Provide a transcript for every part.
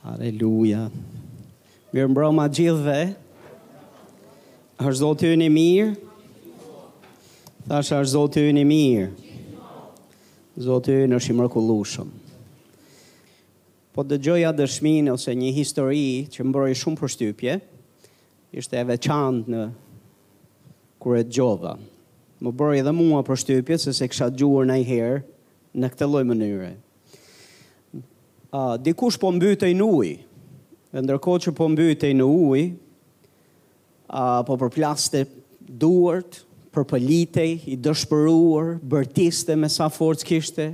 Haleluja. Mirëmbrëma të gjithëve. Është Zoti ynë i mirë. Thashë është Zoti ynë i mirë. Zoti ynë është i mrekullueshëm. Po dëgjoja dëshminë ose një histori që më bëri shumë përshtypje. Ishte e veçantë kur e dëgjova. Më bëri edhe mua përshtypje se s'e kisha dëgjuar ndonjëherë në këtë lloj mënyre. Dikush po mbytej në ujë. Dhe ndërkohë që po mbytej në ujë, po përplaste duart, përpëlitej, i dëshpëruar, bërtiste me sa forcë kishte,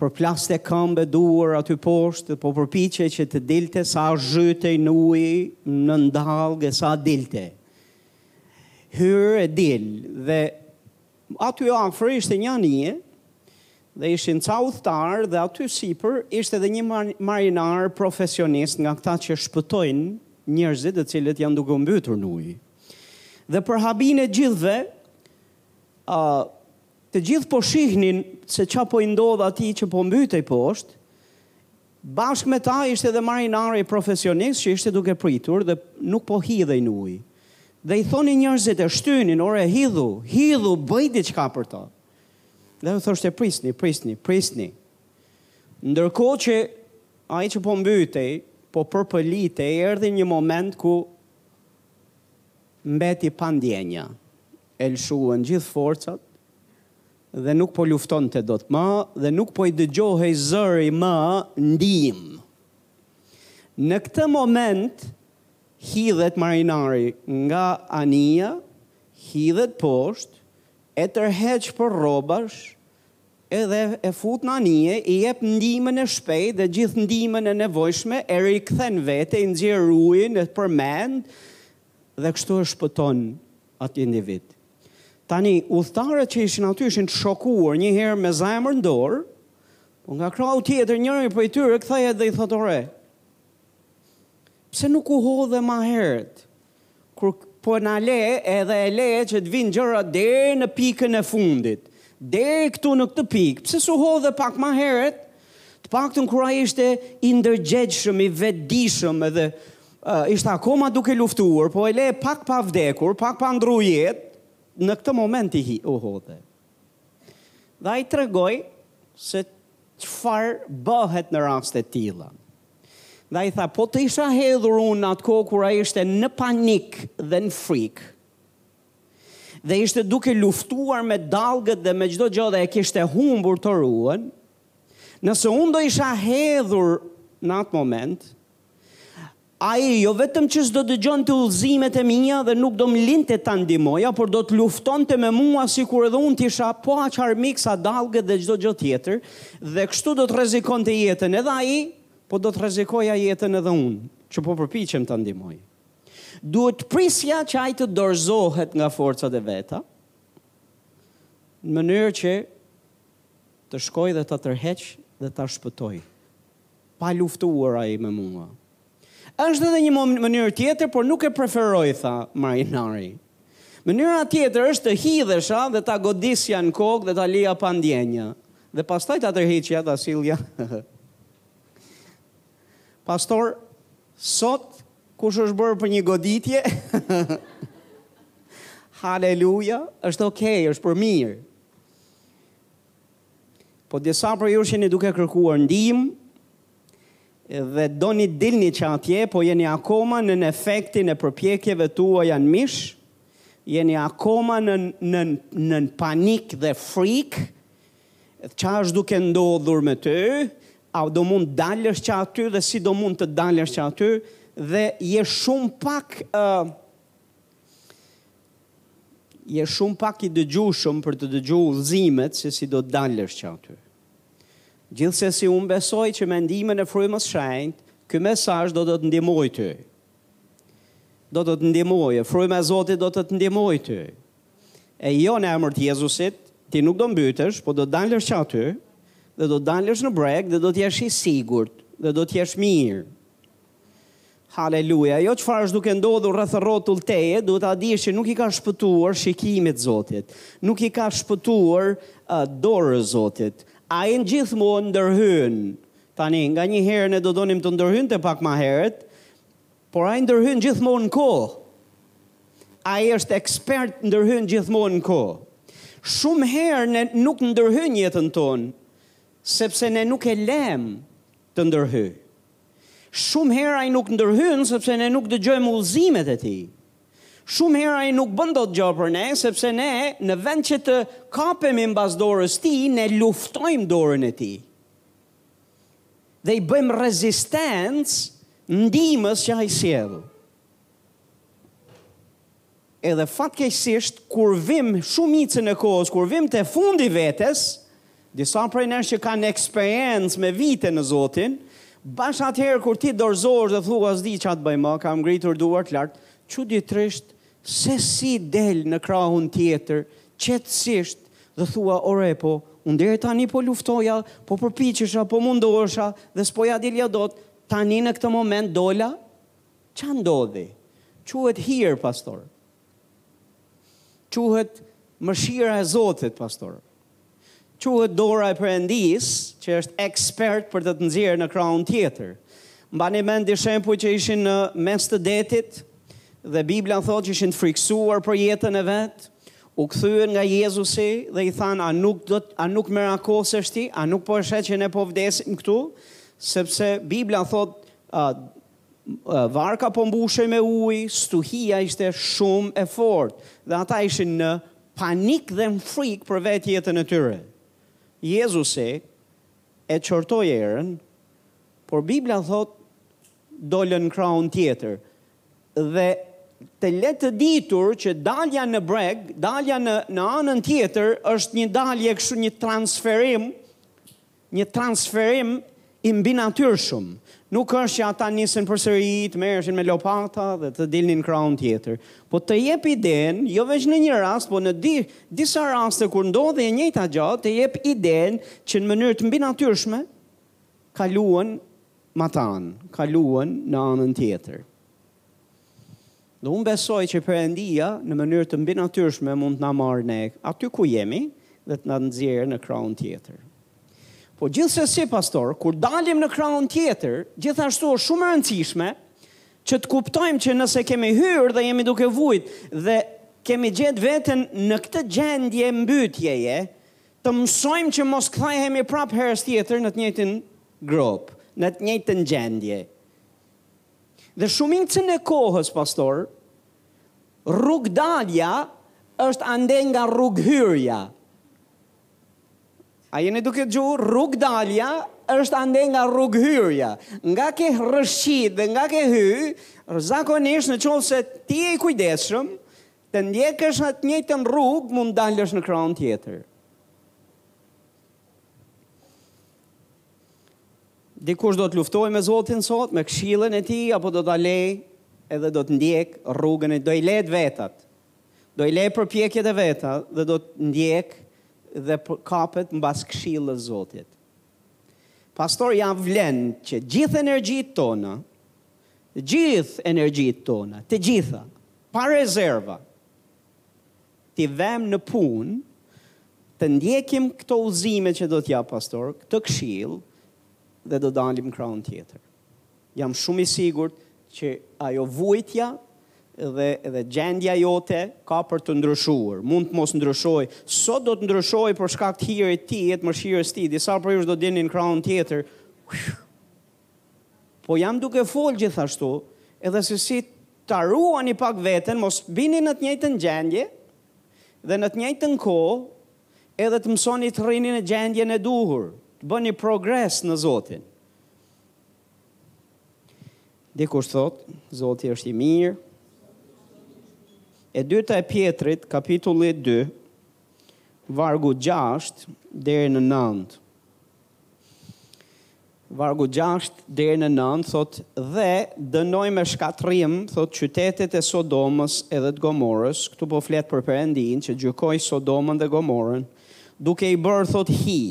përplaste këmbë e duar aty poshtë, po përpiqej që të dilte sa zhytej në ujë nën dallgë e sa dilte. Hyrë e dil dhe Aty afër ishte një anije dhe ishin ca udhëtarë dhe aty sipër ishte dhe një marinar profesionist nga këta që shpëtojnë njerëzit të cilët janë duke u mbytur në ujë. Dhe për habinë e gjithëve, ë të gjithë po shihnin se çfarë po i ndodhte atij që po mbytej poshtë, Bashkë me ta ishte dhe marinari profesionist që ishte duke pritur dhe nuk po hidhej në ujë. Dhe i thonin njerëzit, e shtynin, ore hidhu, hidhu, bëj diçka për të. Dhe ai thoshte prisni, prisni, prisni. Ndërkohë që ai që po mbytej, po përpëlitej, erdhi një moment ku mbeti pa ndjenja. E lëshuan gjithë forcat, dhe nuk po luftonte dot më dhe nuk po i dëgjohej zëri më ndihmë. Në këtë moment hidhet marinari nga anija, hidhet poshtë, e tërheq për rrobash edhe e fut në anije, i jep ndihmën e shpejtë dhe gjithë ndihmën e nevojshme, e rikthen në vete, i nxjerr ujin, e përmend dhe kështu e shpëton atë individ. Tani, udhëtarët që ishin aty ishin të shokuar, një herë me zemër në dorë, po nga krahu tjetër njëri prej tyre kthehet dhe i thotë ore. Pse nuk u hodhe më herët? Pse po na le, edhe e le që të vijnë gjërat deri në pikën e fundit. Deri këtu në këtë pikë, pse s'u hodhe pak më herët? Të paktën kur ai ishte i ndërgjegjshëm, i vetëdijshëm edhe Ishte akoma duke luftuar, po e le pak pa vdekur, pak pa ndru jetë, në këtë moment iu hodhe. Dhe ai tregoi se çfarë bëhet në raste të tilla. Dhe ai tha, po të isha hedhur unë në atë kohë kur ai ishte në panik dhe në frikë, dhe ishte duke luftuar me dallgët dhe me çdo gjo dhe e kishte humbur toruan, nëse unë do isha hedhur në atë moment, Ai jo vetëm që s'do dëgjonte udhëzimet e mia dhe nuk do më linte ta ndihmoja, por do të luftonte me mua sikur edhe unë të isha po aq armik sa dallgët dhe çdo gjë tjetër, dhe kështu do të rrezikonte jetën edhe ai, po do të rrezikoja jetën edhe unë, që po përpiqem ta ndihmoj. Duhet të prisja që ai të dorëzohet nga forcat e veta, në mënyrë që Të shkoj dhe ta tërheq dhe ta shpëtoj. Pa luftuar ai me mua. Është edhe një mënyrë tjetër, por nuk e preferoj, tha marinari. Mënyra tjetër është të hidhesha dhe ta godisja në kokë dhe ta lija pa ndjenja. Dhe pastaj ta tërhiqja, ta sillja. Pastor, sot kush është bërë për një goditje? Haleluja, është okay, është për mirë. Po disa prej jush jeni duke kërkuar ndihmë dhe doni dilni që atje, po jeni akoma nën efektin e përpjekjeve tuaja në mish, jeni akoma në në në panik dhe frikë. Ça është duke ndodhur me ty? A do mund dalësh që aty dhe si do mund të dalësh që aty? Dhe je shumë pak uh, Je shumë pak i dëgjushëm për të dëgju udhëzimet se si do të dalësh që aty. Gjithsesi unë besoj që me ndihmën e Frymës Shenjtë, ky mesazh do të të ndihmojë ty. Do të të ndihmojë, Fryma e Zotit do të të ndihmojë ty. E jo në emër të Jezusit, ti nuk do mbytesh, po do të dalësh që aty dhe do të dalësh në breg dhe do të jesh i sigurt dhe do të jesh mirë. Haleluja! Ajo çfarë është duke ndodhur rreth rrotull teje, duhet ta dish që nuk i ka shpëtuar shikimit Zotit, nuk i ka shpëtuar uh, dorës Zotit. Ai gjithmonë ndërhyn. Tani, nganjëherë ne do donim të ndërhynte pak ma herët, por ai ndërhyn gjithmonë në kohë. Ai është ekspert ndërhyn gjithmonë në kohë. Shumë herë ai nuk ndërhyn jetën tonë, sepse ne nuk e lemë të ndërhyjë. Shumë herë ai nuk ndërhyn sepse ne nuk dëgjojmë udhëzimet e tij. Shumë herë ai nuk bën dot gjë për ne sepse ne në vend që të kapemi mbas dorës tij, ne luftojmë dorën e tij. Dhe i bëjmë rezistencë ndihmës që ai sjell. Edhe fatkeqësisht kur vim shumicën e kohës, kur vim te fundi i vetes, disa prej nesh që kanë eksperiencë me vite në Zotin, bash atëherë kur ti dorëzohesh dhe thua s'di ça të bëj më, kam ngritur duart lart, çuditërisht sesi del në krahun tjetër, qetësisht, dhe thua ore po, unë deri tani po luftoja, po përpiqesha, po mundohesha dhe s'po ia dilja dot, tani në këtë moment dola Ça ndodhi? Quhet hir pastor. Quhet mëshira e Zotit pastor. Quhet dora e Perëndisë, që është ekspert për të të nxjerrë në krahun tjetër. Mbani mend dishepujt që ishin në mes të detit dhe Bibla thotë që ishin të frikësuar për jetën e vet, u kthyen nga Jezusi dhe i thanë a nuk do a nuk merakosesh ti, a nuk po e sheh që ne po vdesim këtu? Sepse Bibla thotë Varka po mbushej me ujë, stuhia ishte shumë e fortë dhe ata ishin në panik dhe në frikë për vetë jetën e tyre. Jezusi e qortoi erën, por Bibla thotë dolën në krahun tjetër. Dhe të lë të ditur që dalja në breg, dalja në në anën tjetër është një dalje kështu një transferim Një transferim i mbinatyrshëm. Nuk është që ata nisën përsëri të merreshin me lopata dhe të dilnin krahun tjetër. Po të jep idenë, jo veç në një rast, po në di, disa raste kur ndodhi e njëjta gjë, të jep idenë që në mënyrë të mbinatyrshme kaluan matanë, kaluan në anën tjetër. Dhe unë besoj që Perëndia në mënyrë të mbinatyrshme mund të na marrë ne aty ku jemi dhe të na nxjerrë në krahun tjetër. Po gjithsesi pastor, kur dalim në krahun tjetër, gjithashtu është shumë e rëndësishme që të kuptojmë që nëse kemi hyrë dhe jemi duke vujt dhe kemi gjetë veten në këtë gjendje mbytjeje, të mësojmë që mos kthehemi prapë herës tjetër në të njëjtën gropë, në të njëjtën gjendje. Dhe shumicën e kohës, pastor, rrugëdalja është ande nga rrugëhyrja. A jeni duke dëgju, rrugëdalja është ande nga rrugëhyrja. Nga ke rrëshqit dhe nga ke hy, zakonisht në qoftë se ti je i kujdesshëm, të ndjekësh të njëjtën rrugë, mund dalësh në krahun tjetër. Dikush do të luftojë me Zotin sot, me këshillën e Tij, apo do ta lërë edhe do të ndjekë rrugën e, do i lërë të vetat, do i lërë përpjekjet e veta dhe do të ndjekë dhe kapet mbas këshillës së Zotit. Pastor, ia vlen që gjithë energjitë tona, gjithë energjitë tona, të gjitha, pa rezerva, t'i vemë në punë, të ndjekim këto udhëzime që do të japë pastor, këtë këshillë dhe do dalim krahun tjetër. Jam shumë i sigurt që ajo vuajtja dhe dhe gjendja jote ka për të ndryshuar. Mund të mos ndryshojë, sot do të ndryshojë për shkak të hirit të tij e të mëshirës së tij. Disa prej jush do dilnin krahun tjetër. Po jam duke folë gjithashtu edhe se si ta ruani pak veten mos bini në të njëjtën gjendje dhe në të njëjtën kohë edhe të mësoni të rrini në gjendjen e duhur, të bëni progres në Zotin. Dikush thotë, Zoti është i mirë. E dyta e Pjetrit, kapitulli 2, vargu 6 deri në 9. Vargu gjashtë deri në nëntë thotë, Dhe dënoi me shkatërrim, thotë, qytetet e Sodomës edhe të Gomorrës, këtu po flet për Perëndinë, që gjykoi Sodomën dhe Gomorrën, duke i bërë, thotë, hi,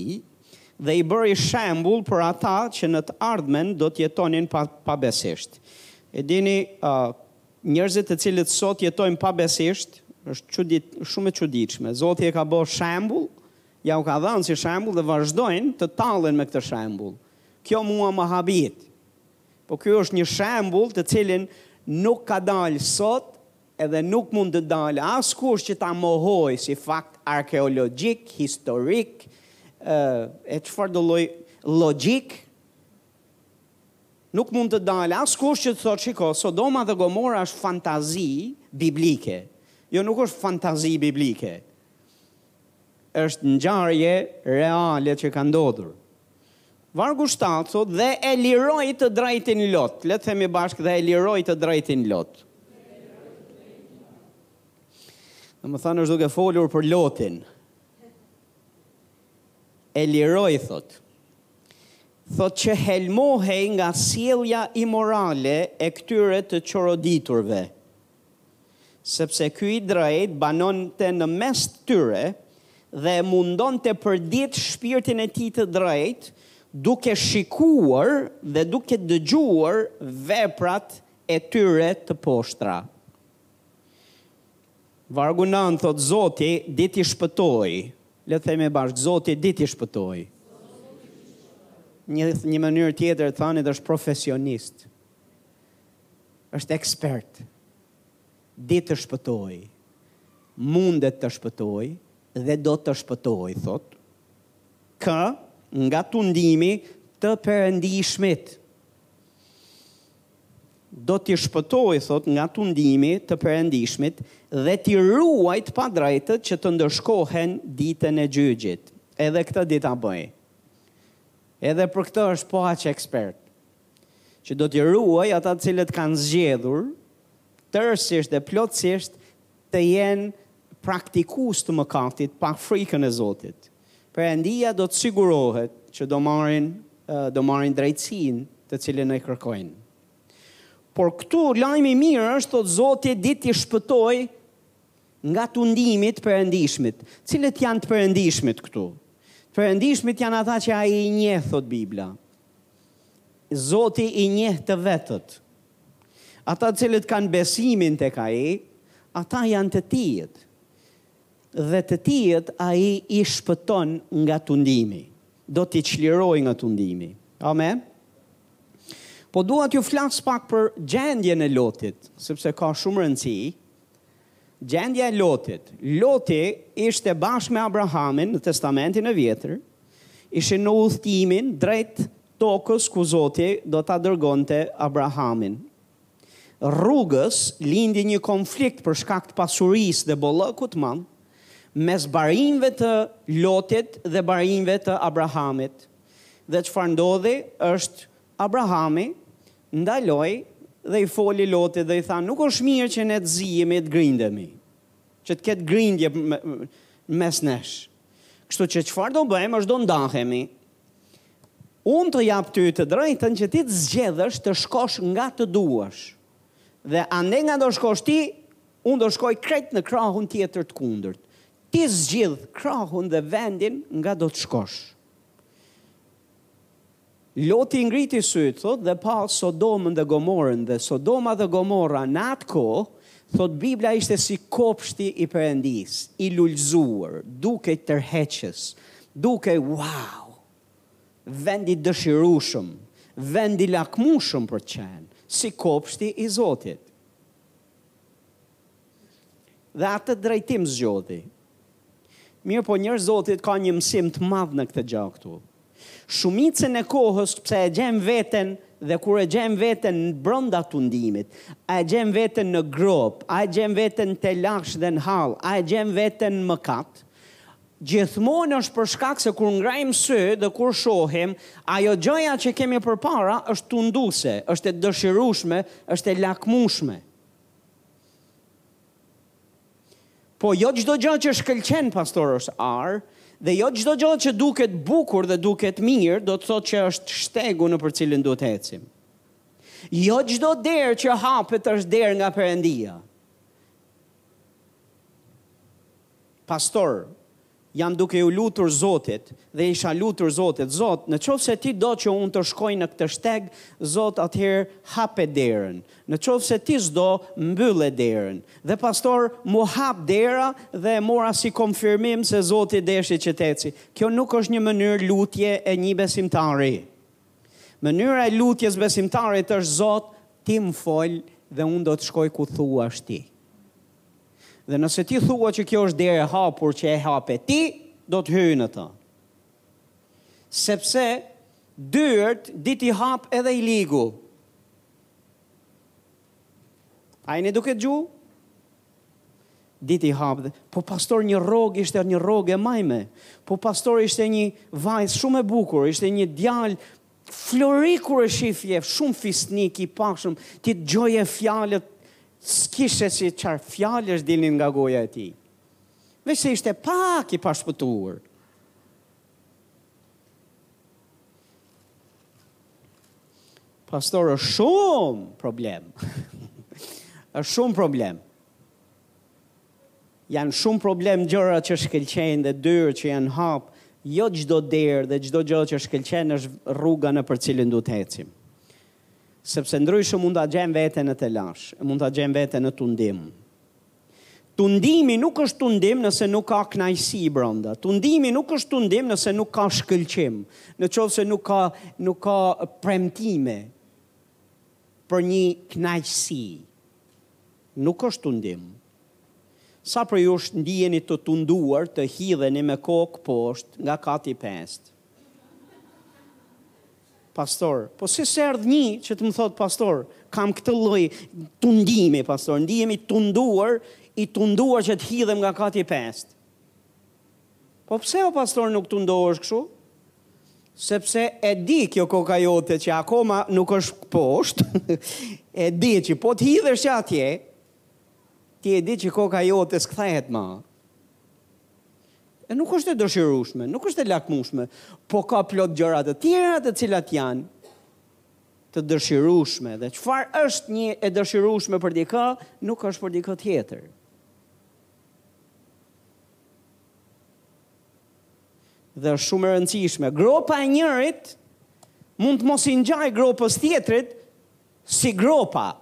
dhe i bëri shembull për ata që në të ardhmen do të jetonin pa, pabesisht. E dini, ë, njerëzit të cilët sot jetojnë pabesisht, është çudi, shumë e çuditshme. Zoti e ka bërë shembull Ua ka dhënë si shembull dhe vazhdojnë të tallen me këtë shembull. Kjo mua më habit. Po ky është një shembull të cilin nuk ka dalë sot edhe nuk mund të dalë askush që ta mohojë si fakt arkeologjik, historik e çfarëdo lloj logjik nuk mund të dalë askush që të thotë shiko, Sodoma dhe Gomorra është fantazi biblike. Jo nuk është fantazi biblike. Është ngjarje reale që ka ndodhur. Vargu shtatë thotë dhe e liroi të drejtin Lot. Le të themi bashkë dhe e liroi të drejtin Lot. Domethënë është duke folur për Lotin. E liroi thotë. Thotë që helmohej nga sjellja imorale e këtyre të çoroditurve. Sepse ky i drejtë banonte në mes tyre dhe e mundonte përditë shpirtin e tij të drejtë, duke shikuar dhe duke dëgjuar veprat e tyre të poshtra. Vargu nëntë thotë, Zoti di t'i shpëtojë. Le të themi bashkë, Zoti di t'i shpëtojë. Një, një mënyrë tjetër të thanit është profesionist. Është ekspert. Di të shpëtojë. Mundet të shpëtojë dhe do të shpëtojë, thotë, kë? Nga tundimi të perëndishmit. Do t'i shpëtojë, thotë, nga tundimi të perëndishmit dhe t'i ruajë të padrejtët që të ndëshkohen ditën e gjygjit. Edhe këtë di ta bëjë. Edhe për këtë është po aq ekspert. që do t'i ruajë ata të cilët kanë zgjedhur tërësisht dhe plotësisht të jenë praktikues të mëkatit pa frikën e Zotit. Perëndia do të sigurohet që do marrin do marrin drejtësinë të cilën e kërkojnë. Por këtu lajmi i mirë është thotë Zoti di t'i shpëtojë nga tundimi të perëndishmit. Cilët janë të perëndishmit këtu? Të perëndishmit janë ata që ai i njeh thotë Bibla. Zoti i njeh të vetët. Ata të cilët kanë besimin tek Ai, ata janë të Tijët. Dhe të Tijët Ai i shpëton nga tundimi. Do t'i çlirojë nga tundimi. Amen. Po dua t'ju flas pak për gjendjen e Lotit, sepse ka shumë rëndësi. Gjendja e Lotit. Loti ishte bashkë me Abrahamin në Testamentin e Vjetër, ishin në udhëtimin drejt tokës ku Zoti do ta dërgonte Abrahamin. Rrugës lindi një konflikt për shkak të pasurisë dhe bollëkut të madh mes barinjve të Lotit dhe barinjve të Abrahamit. Dhe çfarë ndodhi është Abrahami ndaloi dhe i foli Lotit dhe i tha, Nuk është mirë që ne të zihemi, të grindemi, që të ketë grindje mes nesh. Kështu që çfarë do bëjmë është do ndahemi. Unë të jap ty të drejtën që ti të zgjedhësh të shkosh nga të duash. Dhe ande nga do shkosh ti, unë do shkoj krejt në krahun tjetër të kundërt. Ti zgjidh krahun dhe vendin nga do të shkosh. Loti ngriti sytë, thotë, dhe pa Sodomën dhe Gomorrën, dhe Sodoma dhe Gomorra në atë kohë, thotë Bibla ishte si kopshti i Perëndisë, i lulëzuar, dukej tërheqës, dukej, wow! Vend i dëshirueshëm, vend i lakmueshëm për të qenë, si kopshti i Zotit. Dhe atë drejtim zgjodhi. Mirëpo njerëz të Zotit ka një mësim të madh në këtë gjë këtu. Shumicën e kohës pse e gjejmë veten dhe kur e gjejmë veten brenda tundimit, a e gjejmë veten në gropë, a e gjejmë veten në telash dhe në hall, a e gjejmë veten në mëkat, gjithmonë është për shkak se kur ngrajmë sy dhe kur shohim, ajo gjëja që kemi përpara është tunduese, është e dëshirueshme, është e lakmueshme. Po jo çdo gjë që shkëlqen pastor është ar, dhe jo çdo gjë që duket bukur dhe duket mirë do të thotë që është shtegu nëpër të cilin duhet të ecim. Jo çdo derë që hapet është derë nga Perëndia. Pastor, Jam duke iu lutur Zotit, dhe isha lutur Zotit, Zot, në qoftë se Ti do që unë të shkoj në këtë shteg, Zot, atëherë hape derën. Në qoftë se Ti s'do, mbylle derën. Dhe pastor m'u hap dera dhe e mora si konfirmim se Zoti deshi që të eci. Kjo nuk është një mënyrë lutje e një besimtari. Mënyra e lutjes besimtarit është Zot, Ti më fol dhe unë do të shkoj ku thuash Ti. Dhe nëse ti thua që kjo është derë e hapur që e hape ti, do të hyj në të. Sepse dyert di t'i hapë edhe i ligu. A jeni duke dëgju? Di t'i hapë dhe, po pastor një rrogë ishte një rrogë e majme, po pastor ishte një vajzë shumë e bukur, ishte një djalë flori kur e shifje shumë fisnik i pashëm t'i dëgjoje fjalët s'kishe si çfarë fjalësh dilnin nga goja e tij veç se ishte pak i pashpëtuar Pastor është shumë problem është shumë problem Janë shumë problem gjëra që shkëlqejnë dhe dyer që janë hapë, jo çdo derë dhe çdo gjë që shkëlqen është rruga nëpër të cilën duhet të ecim. Sepse ndryshe mund ta gjejmë veten në telash, e mund ta gjejmë veten në tundim. Tundimi nuk është tundim nëse nuk ka kënaqësi brenda. Tundimi nuk është tundim nëse nuk ka shkëlqim, në qoftë se nuk ka nuk ka premtime për një kënaqësi. Nuk është tundim. Sa prej jush ndiheni të tunduar të hidheni me kokë poshtë nga kati i pestë? Pastor, po si s'erdh nji që të më thotë pastor, kam këtë lloj tundimi pastor, ndihem i tunduar, i tunduar që të hidhem nga kati i pestë. Po pse o pastor nuk tundohesh kshu? Sepse e di kjo koka jote që akoma nuk është poshtë, e di që po të hidhesh që atje, ti e di që koka jote s'kthehet ma. E nuk është e dëshirushme, nuk është e lakmushme, po ka plot gjëra të tjera të cilat janë të dëshirushme dhe çfarë është një e dëshirushme për dikë, nuk është për dikë tjetër. Dhe është shumë e rëndësishme. Gropa e njërit mund të mos i ngjajë gropës tjetrit si gropa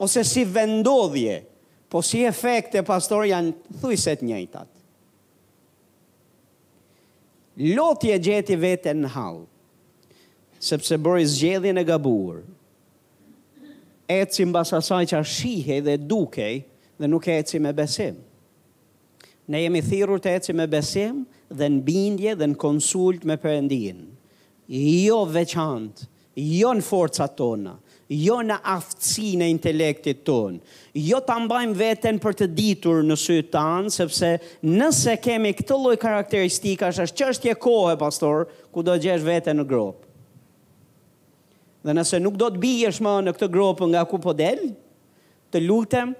ose si vendodhje, po si efekte pastor janë thujse të njëjtat. Loti e gjeti veten në hall, sepse bëri zgjedhjen e gabuar. Eci mbas asaj që shihej dhe dukej dhe nuk eci me besim. Ne jemi thirrur të ecim me besim dhe në bindje dhe në konsultë me Perëndinë, jo veçantë, jo në forcat tona, jo në aftësinë e intelektit tonë, jo ta mbajmë veten për të ditur në sytë tanë, sepse nëse kemi këtë lloj karakteristikash është çështje kohe pastor ku do të gjesh veten në gropë. Dhe nëse nuk do të biesh më në këtë gropë nga ku po del, të lutem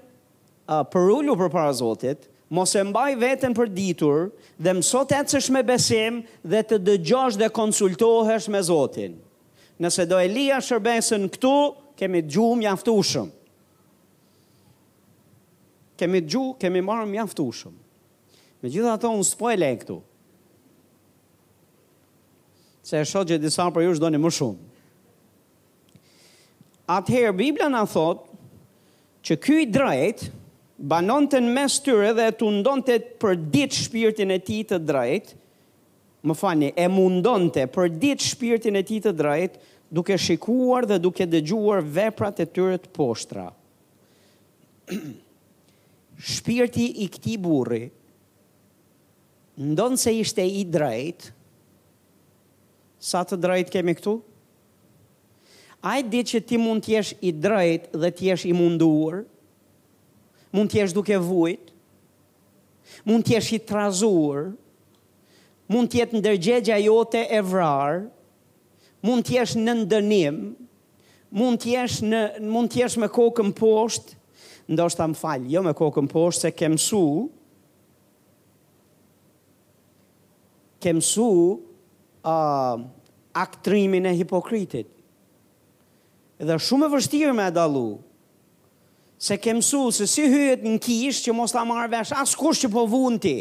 Përulu përpara Zotit, mos e mbaj veten për ditur dhe mëso të ecësh me besim dhe të dëgjosh dhe konsultohesh me Zotin. Nëse do e lija shërbesën këtu, kemi dëgju mjaftushëm. Kemi dëgju, kemi marrë mjaftushëm. Megjithatë unë s'po e le këtu. Se e shoh që disa prej jush doni më shumë. atëherë Bibla na thotë që ky i drejtë banonte në mes tyre dhe e tundonte për ditë shpirtin e tij të drejtë, më falni, e mundonte për ditë shpirtin e tij të drejtë, duke shikuar dhe duke dëgjuar veprat e tyre të poshtra. Shpirti i këtij burri, ndonëse ishte i drejtë, sa të drejtë kemi këtu? Ai di që ti mund të jesh i drejtë dhe të jesh i munduar, mund të jesh duke vujt, mund të jesh i trazuar, mund të jetë ndërgjegja jote e vrarë, mund të jesh nën dënim, mund të jesh në mund të jesh me kokën poshtë, ndoshta më fal, jo me kokën poshtë se ke mësu. Ke mësu aktrimin e hipokritit dhe shumë e vështirë me e dallu se ke mësu se si hyhet në kishë që mos ta marrë vesh askush që po vun ti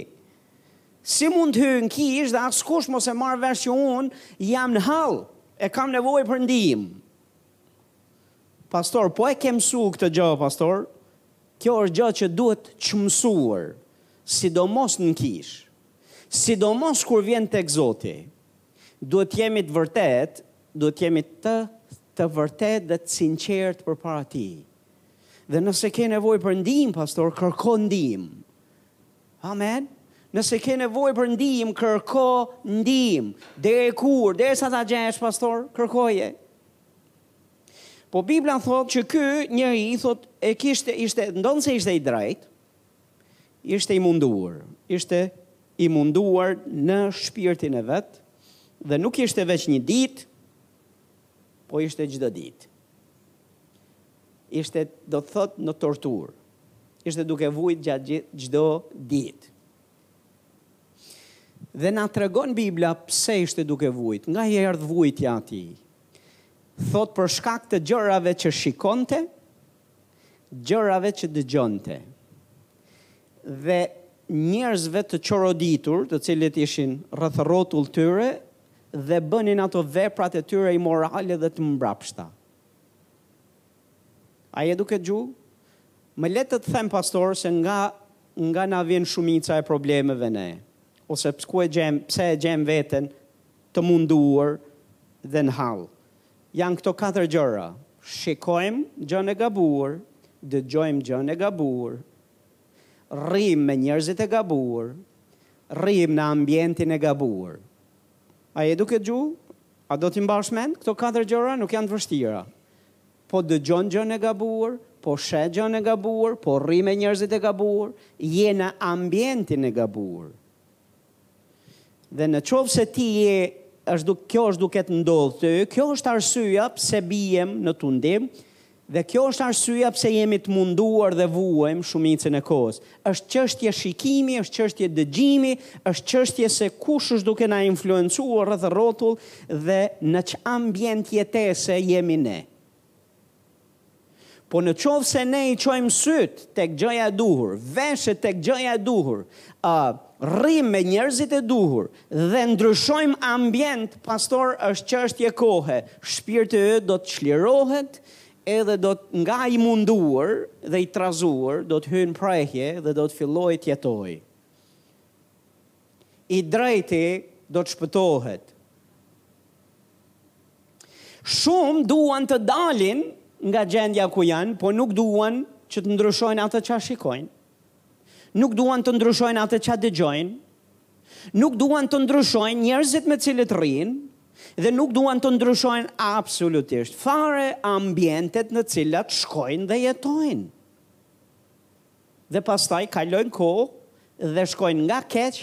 si mund të hyjë në kishë dhe askush mos e marrë vesh që unë jam në hall e kam nevojë për ndihmë Pastor, po e ke mësu këtë gjë, pastor? Kjo është gjë që duhet çmësuar, sidomos në kishë. Sidomos kur vjen tek Zoti. Duhet të jemi të vërtetë, duhet të jemi të të vërtetë dhe të sinqertë përpara Tij. Dhe nëse ke nevojë për ndihmë, pastor, kërko ndihmë. Amen. Nëse ke nevojë për ndihmë, kërko ndihmë. Deri kur? Derisa ta gjesh, pastor, kërkoje. Po Bibla thotë që ky njeri thotë e kishte ishte ndonëse ishte i drejtë, Ishte i munduar. Ishte i munduar në shpirtin e vet dhe nuk ishte veç një ditë, po ishte çdo ditë. Ishte, do të thotë, në torturë. Ishte duke vujt gjatë çdo ditë. Dhe na tregon Bibla pse ishte duke vujt, nga i erdh vujtja atij. Thot për shkak të gjërave që shikonte, gjërave që dëgjonte dhe njerëzve të çoroditur të cilët ishin rreth rrotull tyre dhe bënin ato veprat e tyre imorale dhe të mbrapshta. A je duke dëgju? Më le të të them pastor se nga nga na vjen shumica e problemeve ne ose pse e gjem, pse e gjem veten të munduar dhe në hall. Janë këto katër gjëra, shikojmë gjënë e gabuar, dëgjojmë gjënë e gabuar, rrimë me njerëzit e gabuar, rrimë në ambientin e gabuar. A je duke dëgju? A do t'i mbash mend? Këto katër gjëra nuk janë të vështira. Po dëgjon gjënë e gabuar, po sheh gjënë e gabuar, po rri me njerëzit e gabuar, je në ambientin e gabuar. Dhe në qoftë se ti është duke kjo është duke të ndodhë ty, kjo është arsyeja pse biem në tundim dhe kjo është arsyeja pse jemi të munduar dhe vuajmë shumicën e kohës. Është çështje shikimi, është çështje dëgjimi, është çështje se kush është duke na influencuar rreth rrotull dhe në ç'ambient jetese jemi ne. Po në qoftë se ne i çojmë sytë tek gjëja e duhur, veshët tek gjëja e duhur, ë, rrimë me njerëzit e duhur dhe ndryshojmë ambient, pastor është çështje kohe, shpirti yt do të çlirohet edhe do të nga i munduar dhe i trazuar do të hynë prehje dhe do të fillojë të jetojë. I drejti do të shpëtohet. Shumë duan të dalin nga gjendja ku janë, po nuk duan që të ndryshojnë atë ça shikojnë. Nuk duan të ndryshojnë atë ça dëgjojnë. Nuk duan të ndryshojnë njerëzit me të cilët rrinë dhe nuk duan të ndryshojnë absolutisht fare ambientet në cilat shkojnë dhe jetojnë. Dhe pastaj kalojnë kohë dhe shkojnë nga keq,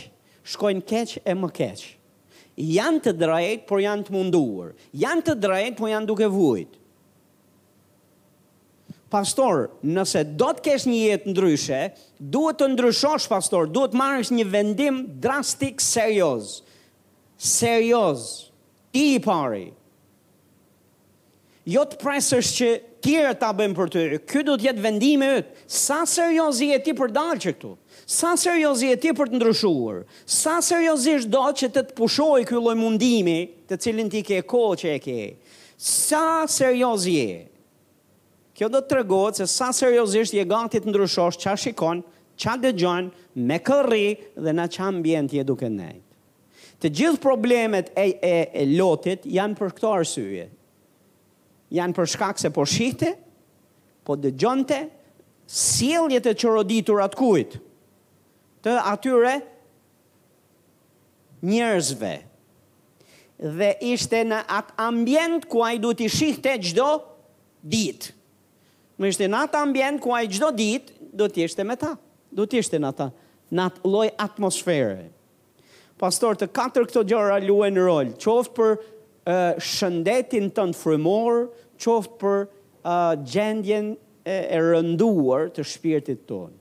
shkojnë keq e më keq. Janë të drejtë, por janë të munduar. Janë të drejtë, por janë duke vuajt. Pastor, nëse do të kesh një jetë ndryshe, duhet të ndryshosh pastor, duhet të marrësh një vendim drastik serioz. Serioz. Ti i pari. Jo të presësh që tjerët ta bëjnë për ty. Ky duhet të jetë vendimi yt. Sa serioz je ti për dalë që këtu? Sa serioz je ti për të ndryshuar? Sa seriozisht do që të të pushojë ky lloj mundimi, të cilin ti ke kohë që e ke? Sa serioz je? Kjo do të tregohet se sa seriozisht je gati të ndryshosh ça shikon, ça dëgjon, me kë rri dhe në ça ambient je duke nejtë. Të gjithë problemet e e Lotit janë për këto arsye. Janë për shkak se po shihte, po dëgjonte sjelljet e çoroditura të kujt? Të atyre njerëzve. Dhe ishte në atë ambient ku ai duhet t'i shihte çdo ditë. Më ishte në atë ambient ku ai çdo ditë duhet ishte me ta. Duhet ishte në atë në atë lloj atmosfere. Pastor të katër këto gjëra luajnë rol, qoftë për shëndetin tënd frymor, qoftë për gjendjen e rënduar të shpirtit tonë.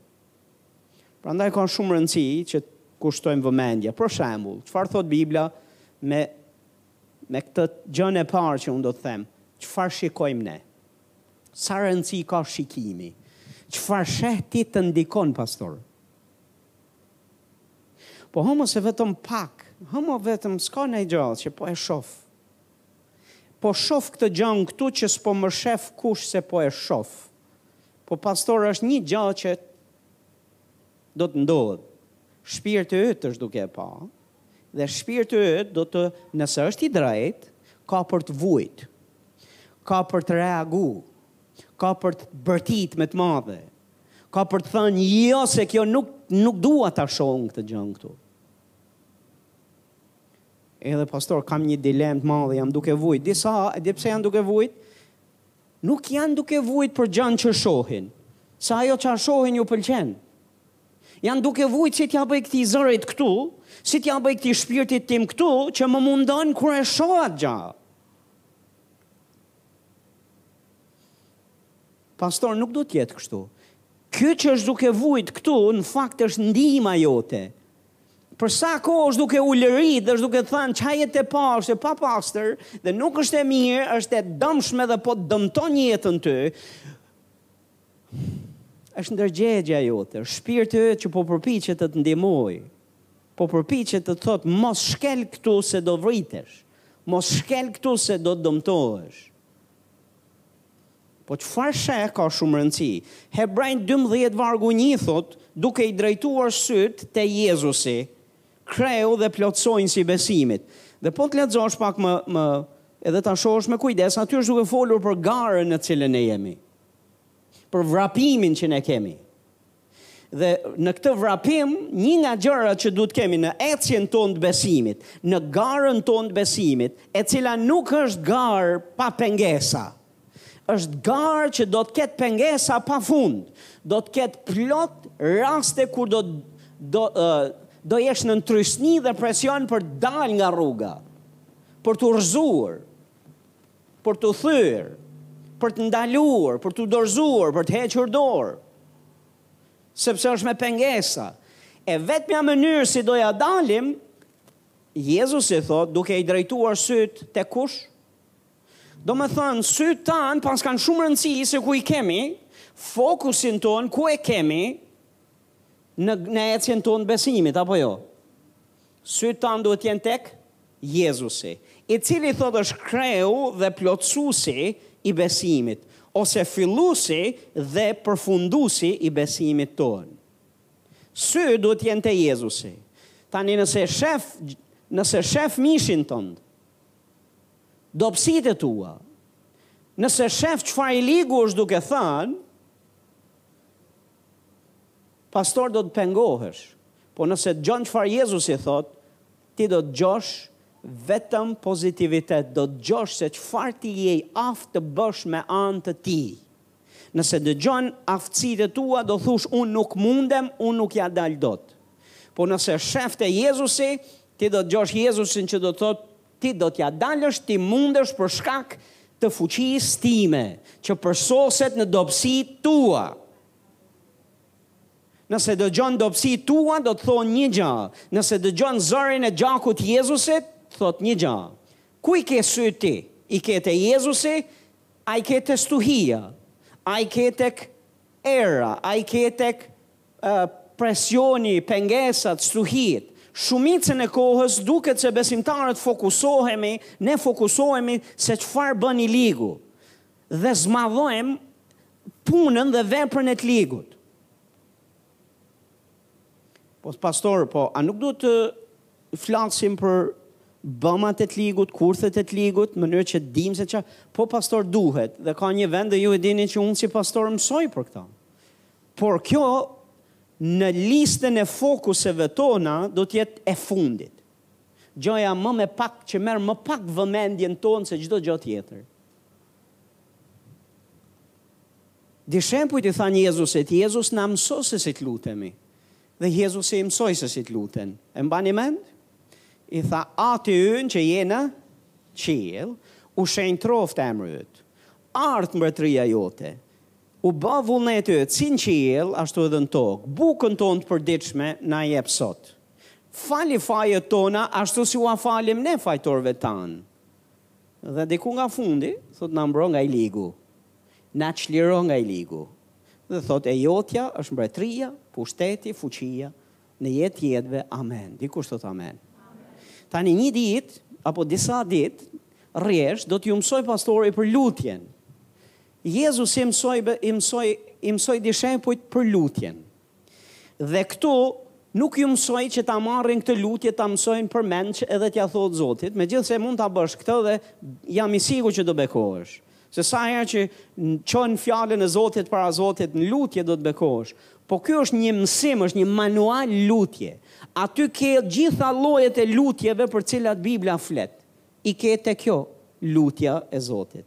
Prandaj ka shumë rëndësi që kushtojmë vëmendje. Për shembull, çfarë thotë Bibla me me këtë gjën e parë që unë do të them, çfarë shikojmë ne? Sa rëndësi ka shikimi? Çfarë sheh ti të ndikon pastor? Po hë mo se vetëm pak, hë mo vetëm s'ka naj gja që po e shof. Po shof këtë gjan këtu që s'po më shef kush se po e shof. Po pastor është një gja që do të ndodhë. Shpirti yt është duke e pa dhe shpirti yt do, nëse është i drejtë ka për të vujt, ka për të reagu, ka për të bërtit me të madhe, ka për të thënë jo se kjo nuk nuk dua ta shoh unë këtë gjan këtu. Edhe pastor kam një dilemë të madhe, jam duke vujt. Disa, e di pse janë duke vujt? Nuk janë duke vujt për gjan që shohin. Se ajo ça shohin ju pëlqen. Janë duke vujt si t'ja bëj këtij zërit këtu, si t'ja bëj këtij shpirtit tim këtu që më mundon kur e shoh atë gja. Pastor nuk duhet të jetë kështu. Kjo që është duke vujt këtu në fakt është ndihma jote. Për sa kohë është duke ulërit dhe është duke thanë ça je tu e pa është e papastër dhe nuk është e mirë, është e dëmshme dhe po të dëmton jetën ty është ndërgjegja jote, shpirti yt që po përpiqet të të ndihmojë. Po përpiqet të të thotë mos shkel këtu se do vritesh. Mos shkel këtu se do dëmtohesh. Po çfarë sheh ka shumë rëndësi. Hebrenjve dymbëdhjetë vargu një thotë, duke i drejtuar sytë te Jezusi, kreu dhe plotësonjësi i besimit. Dhe po të lexosh pak më më edhe ta shohësh me kujdes, aty është duke folur për garën në të cilën ne jemi. Për vrapimin që ne kemi. Dhe në këtë vrapim, një nga gjërat që duhet të kemi në ecjen tonë të besimit, në garën tonë të besimit, e cila nuk është garë pa pengesa, është garë që do të ketë pengesa pa fund, do të ketë plot raste kur do, do, do jesh nën trysni dhe presion për të dalë nga rruga, për t'u rrëzuar, për t'u thyer, për të ndaluar, për t'u dorëzuar, për të hequr dorë, sepse është me pengesa. E vetëmja mënyrë si do ia dalim, Jezusi thotë, duke i drejtuar sytë tek kush? Domethënë, sytë tanë paskan shumë rëndësi se ku i kemi, fokusin tonë, ku e kemi, në, në ecjen tonë besimit, apo jo? Sytë tanë duhet të jenë tek Jezusi, i cili thotë është kreu dhe plotësuesi i besimit, ose filluesi dhe përfunduesi i besimit tonë. Sytë duhet të jenë te Jezusi. Tani nëse shef nëse shef mishin tënd, dobësitë e tua, nëse shef çfarë i ligu është duke thanë, Pastor do të pengohesh, po nëse dëgjon çfarë Jezusi thotë, ti do dëgjosh vetëm pozitivitet, do dëgjosh se çfarë ti je i aftë të bësh me anë të Tij. Nëse dëgjon aftësitë e tua, do thush unë nuk mundem, unë nuk ja dal dot. Po nëse shef te Jezusi, ti do dëgjosh Jezusin që do të thotë ti do t'ja dalësh, ti mundesh për shkak të fuqisë time, që përsoset në dobësitë e tua. Nëse dëgjon dobësi tua, do të thonë një gjë. Nëse dëgjon zërin e gjakut t'Jezusit, thot një gjë. Ku i ke sy ti? I ke te Jezusi? A i ke te stuhia? A i ke tek era? A i ke tek uh, presioni, pengesat, stuhitë? Shumicën e kohës duket se besimtarët fokusohemi, ne fokusohemi se çfarë bën i ligu. Dhe zmadhojmë punën dhe veprën e të ligut. Po pastor, po a nuk duhet të flasim për bëmat e të ligut, kurthet e të ligut, mënyrë që dim se që, po pastor duhet, dhe ka një vend dhe ju e dini që unë si pastor mësoj për këto. Por kjo, në listën e fokuseve tona, do të jetë e fundit. Gjëja më me pak që merr më pak vëmendjen tonë se çdo gjë tjetër. Dishepujt i thanë Jezusit, Jezus na mëso se si të lutemi. Dhe Jezusi i mësoi se si të luten. E mbani mend? I tha, Ati ynë që je në qiell, u shenjtëroftë emri yt. Ardh mbretëria jote. U bë vullneti yt, si në qiell, ashtu edhe në tokë. Bukën tonë të përditshme na jep sot. Fali fajet tona ashtu si ua falim ne fajtorëve tanë. Dhe diku nga fundi, thotë na mbro nga i ligu, na çliro nga i ligu. Dhe thotë e jotja është mbretëria, pushteti, fuqia, në jetë të jetëve, amen. Dikush thotë amen. Tani një ditë, apo disa ditë rresht, do t'ju mësoj pastori për lutjen. Jezusi mësoi, i mësoi, i mësoi dishepujt për lutjen. Dhe këtu nuk ju mësoi që ta marrin këtë lutje ta mësojnë përmendsh edhe t'ia thotë Zotit, megjithëse mund ta bësh këtë dhe jam i sigur që do bekohesh. Se sa herë që çon fjalën e Zotit para Zotit në lutje do të bekohesh. Po ky është një mësim, është një manual lutje. Aty ke gjitha llojet e lutjeve për të cilat Bibla flet. I ke te kjo, lutja e Zotit.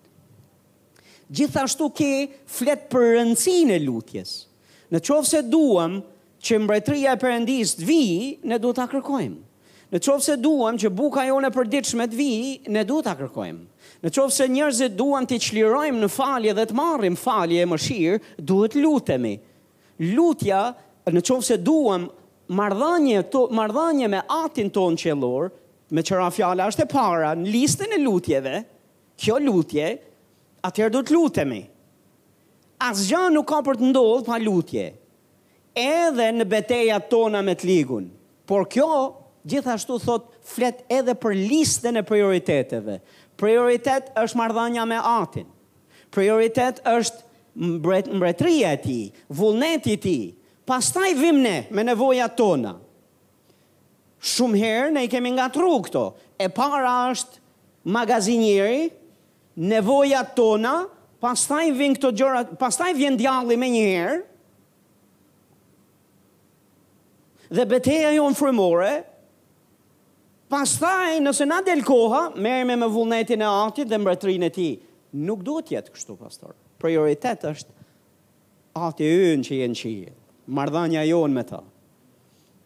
Gjithashtu kjo flet për rëndësinë e lutjes. Në qoftë se duam që Mbretëria e Perëndisë të vijë, ne duhet ta kërkojmë. Në qoftë se duam që buka jonë e përditshme të vijë, ne duhet ta kërkojmë. Në qoftë se njerëzit duan t'i çlirojmë në falje dhe të marrim falje e mëshirë, duhet të lutemi. Lutja, në qoftë se duam marrëdhënie të marrëdhënie me Atin tonë qiellor, meqë ra fjala është e para në listën e lutjeve, Kjo lutje, atëherë duhet të lutemi. Asgjë nuk ka për të ndodhur pa lutje. Edhe në betejat tona me të ligun. Por kjo, gjithashtu thotë, flet edhe për listën e prioriteteve. Prioritet është marrëdhënia me Atin. Prioritet është Mbretëria e Tij, vullneti i Tij. Pastaj vijmë ne me nevojat tona. Shumë herë ne i kemi ngatrru këto. E para është magazinieri, nevojat tona, pastaj vijnë këto gjëra, pastaj vjen djalli menjëherë, dhe beteja jonë frymore, pastaj nëse na del koha, merremi me vullnetin e Atit dhe Mbretërinë e Tij. Nuk duhet të jetë kështu, pastor. Prioritet është Ati ynë që je në qiell, marrëdhënia jonë me Të.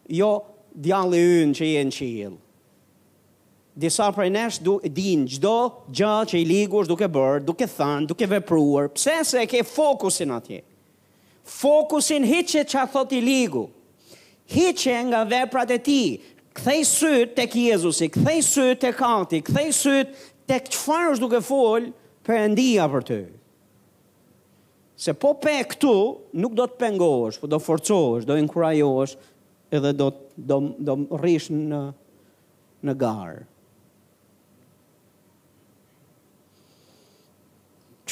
Jo djalli ynë që je në qiell. Disa prej nesh du, dinë çdo gjë që i ligu është duke bërë, duke thënë, duke vepruar. Pse se e ke fokusin atje? Fokusin hiqe ça thotë i ligu. Hiqe nga veprat e tij. Ktheji sytë tek Jezusi, ktheji sytë tek Ati, ktheji sytë tek çfarë është duke fol Perëndia për ty. Se po pe këtu, nuk do të pengohesh, po do forcohesh, do inkurajohesh edhe do do do rrish në në garë.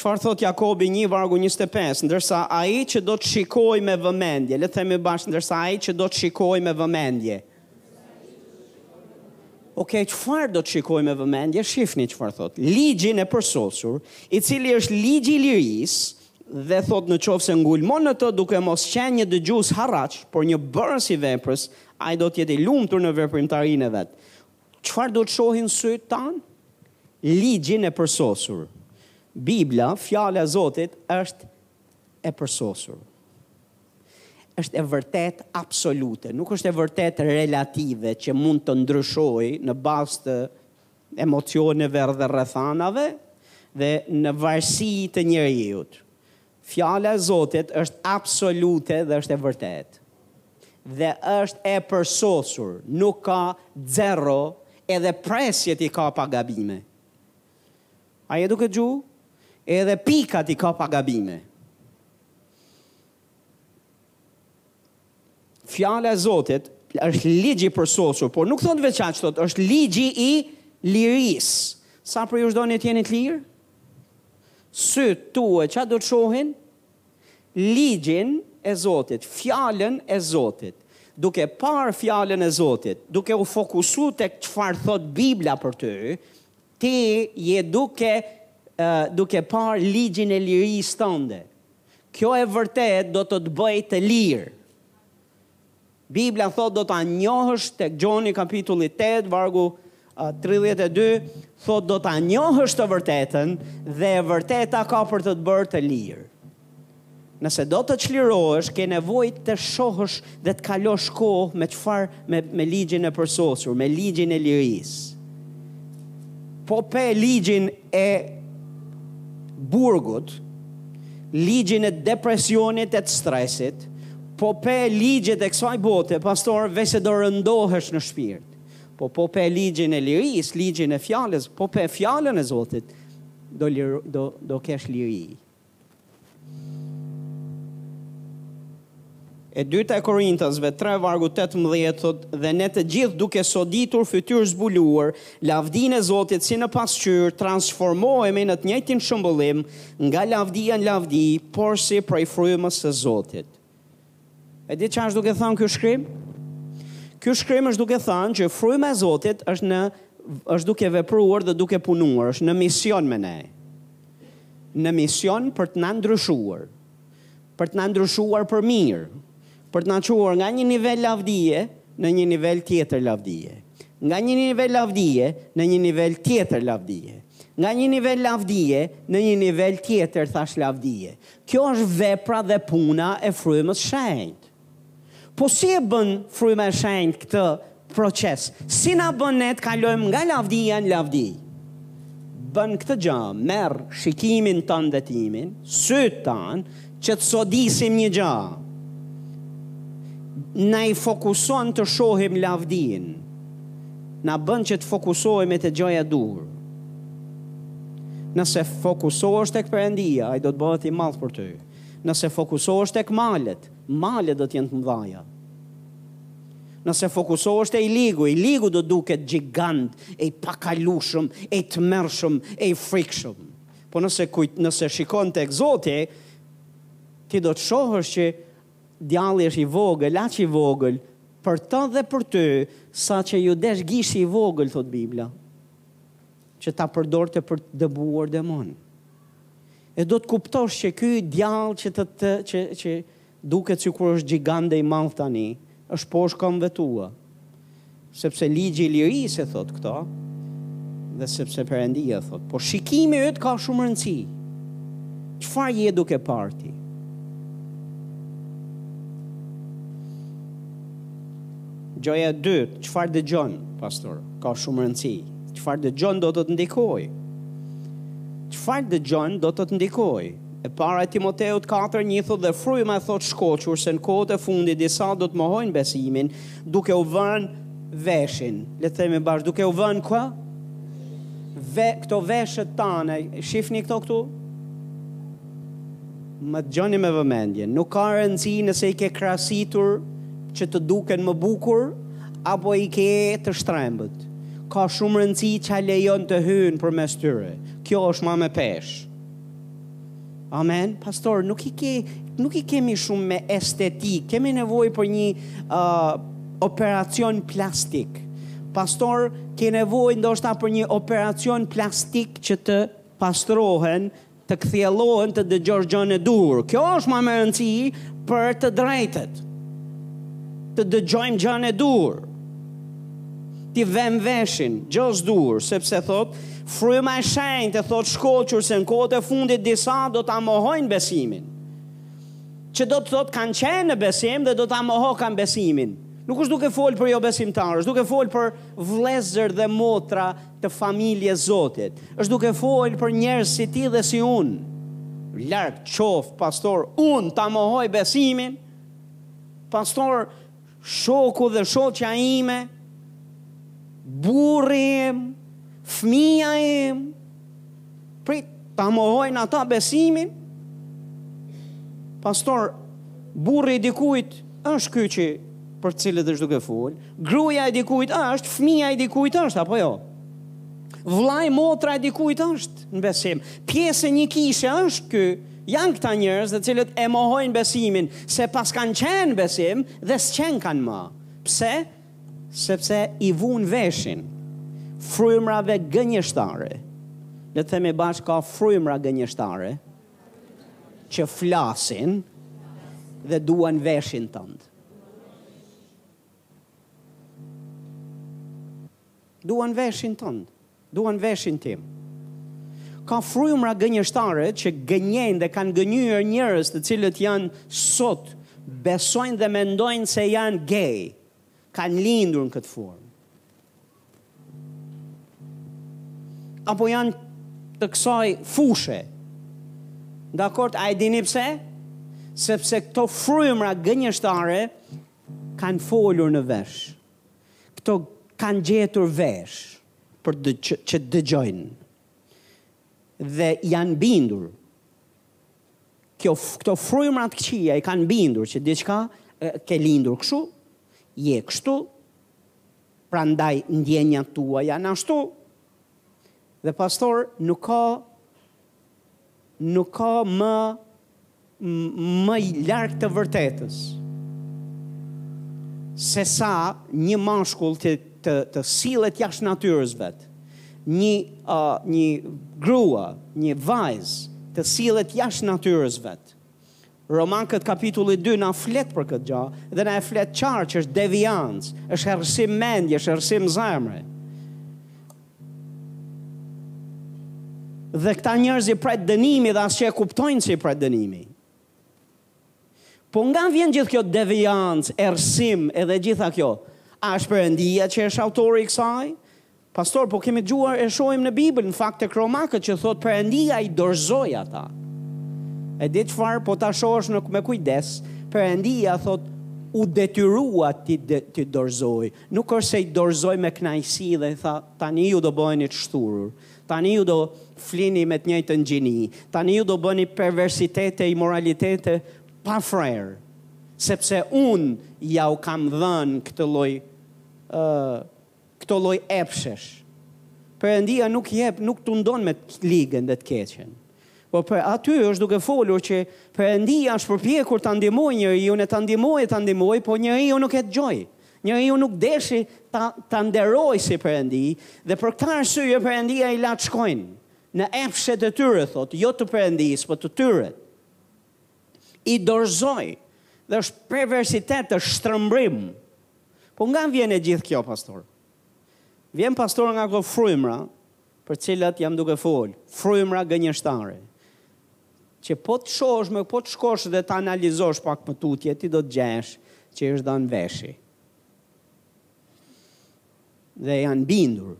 Çfarë thotë Jakobi 1 vargu 25, ndërsa ai që do të shikojë me vëmendje, le ta themi bashkë, ndërsa ai që do të shikojë me vëmendje, Ok, çfarë do të shikojë me vëmendje? Shifni çfarë thotë. Ligjin e përsosur, i cili është ligji i lirisë, dhe thotë në qoftë se ngulmon në të duke mos qenë një dëgjues harraç, por një bërës i veprës, ai do të jetë i lumtur në veprimtarinë e vet. Çfarë duhet të shohin sytë tanë? Ligjin e përsosur. Bibla, fjala e Zotit, është e përsosur. Është e vërtetë absolute, nuk është e vërtetë relative që mund të ndryshojë në bazë të emocioneve dhe rrethanave dhe në varësi të njeriut. Fjala e Zotit është absolute dhe është e vërtetë. Dhe është e përsosur, nuk ka zero edhe presjet i ka pa gabime. A je duke dëgju? Edhe pikat i ka pa gabime. Fjala e Zotit është ligji i përsosur, por nuk thotë veç aq, thotë është ligji i lirisë. Sa prej jush doni të jeni të lirë? Sytë tuaj ça do të shohin? Ligjin e Zotit, fjallën e Zotit. Duke parë fjalën e Zotit, duke u fokusu tek çfarë thotë Bibla për ty, Ti je duke duke parë ligjin e lirisë tënde. Kjo e vërtetë do të të bëjë të lirë. Bibla thotë do ta njohësh tek Gjoni kapitulli 8 vargu 32, thotë do ta njohësh të vërtetën dhe e vërteta ka për të të bërë të lirë. Nëse do të çlirohesh, ke nevojë të shohësh dhe të kalosh kohë me çfarë me me ligjin e përsosur, me ligjin e lirisë. Po pe ligjin e burgut, ligjin e depresionit e të stresit, po pe ligjet e kësaj bote, pastaj, veçse do rëndohesh në shpirt. Po po pe ligjin e lirisë, ligjin e fjalës, po pe fjalën e Zotit, do liro, do, do kesh liri. E dyta e Korintasve 3 vargu 18 thotë dhe ne të gjithë duke soditur fytyrë zbuluar lavdinë e Zotit si në pasqyrë transformohemi në të njëjtin shëmbëllim nga lavdia në lavdi porsi prej frymës së Zotit. E di çfarë është duke thënë ky shkrim? Ky shkrim është duke thënë që fryma e Zotit është në është duke vepruar dhe duke punuar, është në mision me ne. Në mision për të na ndryshuar, për të na ndryshuar për mirë, për të na çuar nga një nivel lavdie në një nivel tjetër lavdie. Nga një nivel lavdie në një nivel tjetër lavdie. Nga një nivel lavdie në një nivel tjetër thashë lavdie. Kjo është vepra dhe puna e Frymës së Shenjtë. Po si e bën Fryma e Shenjtë këtë proces? Si na bën ne të kalojmë nga lavdia në lavdi? Bën këtë gjë, merr shikimin tënd dhe timin, sytë tanë, që të sodisim një gjë. Na i fokuson të shohim lavdinë. Na bën që të fokusohemi te gjëja e duhur. Nëse fokusohesh tek Perëndia, ai do të bëhet i madh për ty. Nëse fokusohesh tek malet, malet do të jenë të mëdhaja. Nëse fokusohesh te i ligu, i ligu do duket gjigand, e i pakalushëm, e i tmerrshëm, e i frikshëm. Po nëse kujt, nëse shikon tek Zoti, ti do të shohësh që djalli është i vogël, aq i vogël për të dhe për ty, saqë iu desh gishti i vogël, thot Bibla. që ta përdorte për të dëbuar demon. E do të kuptosh që ky djall që të, të që që duket sikur është gjigand i madh tani, është poshtë këmbëve të tua. Sepse ligji i lirisë e thot këto dhe sepse Perëndia thot, po shikimi yt ka shumë rëndësi. Çfarë je duke parë ti? Gjëja e dytë, çfarë dëgjon? Pastor, ka shumë rëndësi. Çfarë dëgjon do të të ndikojë. Çfarë dëgjon do të të ndikojë. E para e Timoteut 4:1 thotë dhe fryma e thotë shkoqur se në kohët e fundit disa do të mohojnë besimin, duke u vënë veshin. Le të themi bashkë, duke u vënë çka? Ve, këto veshët tane, shifni këto këtu? Më dëgjoni me vëmendje, nuk ka rëndësi nëse i ke krasitur që të duken më bukur apo i ke të shtrembët. Ka shumë rëndësi ça lejon të hyjnë përmes tyre. Kjo është ma me peshë. Amen. Pastor, nuk i ke nuk i kemi shumë me estetik. Kemi nevojë për një uh, operacion plastik. Pastor, ke nevojë ndoshta për një operacion plastik që të pastrohen të kthjellohen të dëgjosh gjënë e duhur. Kjo është ma me rëndësi për të drejtët. Të dëgjojmë gjënë e duhur. T'i vëmë veshin gjësë duhur, sepse thot, fryma e shenjtë e thot shkoqur se në kohët e fundit disa do ta mohojnë besimin. Që do të thot kanë qenë në besim dhe do ta mohokan besimin. Nuk është duke folë për jo besimtarë, është duke folë për vllezër dhe motra të familjes Zotit është duke fol për njerëz si ti dhe si unë. Larg qoft pastor, unë ta mohoj besimin. Pastor, shoku dhe shoqja ime, burri im, fëmija im, Prit, ta mohojnë ata besimin? Pastor, burri i dikujt është ky që për cilët është duke fol, gruaja e dikujt është, fëmija e dikujt është, apo jo? Vllai, motra e dikujt është në besim. Pjesë e një kishe është ky, janë këta njerëz të cilët e mohojnë besimin, se paskan qenë besim dhe s'qenkan më. Pse? sepse i vunë veshin frymërave gënjeshtare, le të themi bashkë ka frymëra gënjeshtare që flasin dhe duan veshin tënd. Duan veshin tënd. Duan veshin tim. Ka frymëra gënjeshtare që gënjejnë dhe kanë gënjyer njerëz të cilët janë sot besojnë dhe mendojnë se janë gay. Kanë lindur në këtë formë. Apo janë të kësaj fushe. Dakord, a e dini pse? Sepse këto frymëra gënjeshtare kanë folur në vesh. Këto kanë gjetur vesh për të që dëgjojnë dhe janë bindur. Kjo, këto frymëra të këqija i kanë bindur që diçka ke lindur kështu, je kështu, prandaj ndjenjat tua janë ashtu. Dhe pastor, nuk ka Nuk ka më më larg të vërtetës sesa një mashkull të të, të sillet jashtë natyrës vet. Një uh, një grua, një vajzë të sillet jashtë natyrës vet. Romakët kapitulli 2 na flet për këtë gjë dhe na e flet qartë që është deviancë, është errësim mendje, është errësim zemre. Dhe këta njerëz i pret dënimi dhe as që e kuptojnë se i pret dënimi. Po nga vjen gjithë kjo deviancë, errësim edhe gjitha kjo? A është Perëndia që është autori i kësaj? Pastor po kemi dëgjuar e shohim në bibël në fakt tek romakët që thotë perëndia i dorëzoi ata e di çfarë po ta shohësh me kujdes perëndia thotë u detyrua t'i t'i dorëzojë nuk është se i dorëzoi me kënaqësi dhe tha tani ju do bëheni të shthurur tani ju do flini me të njëjtën gjini tani ju do bëni perversitete imoralitete pa fre sepse unë jua kam dhënë këtë lloj uh, Këto lloj epshesh. Perëndia nuk jep, nuk tundon me ligën dhe të keqen. Por për aty është duke folur që Perëndia është përpjekur ta ndihmojë njeriun e ta ndihmojë e ta ndihmojë, por njeriu nuk e dëgjoi. Njeriu nuk deshi ta ta nderojë si Perëndi dhe për këtë arsye Perëndia i la të shkojnë në epshet e tyre thotë, jo të Perëndisë, por të tyret. i dorëzoj dhe është perversitet të shtrëmbrim po nga vjen e gjithë kjo pastor vjen pastor nga këto frymra për cilat jam duke fol frymra gënjeshtare që po të shohësh më po të shkosh dhe të analizosh pak më tutje ti do të gjesh që është dhënë veshi dhe janë bindur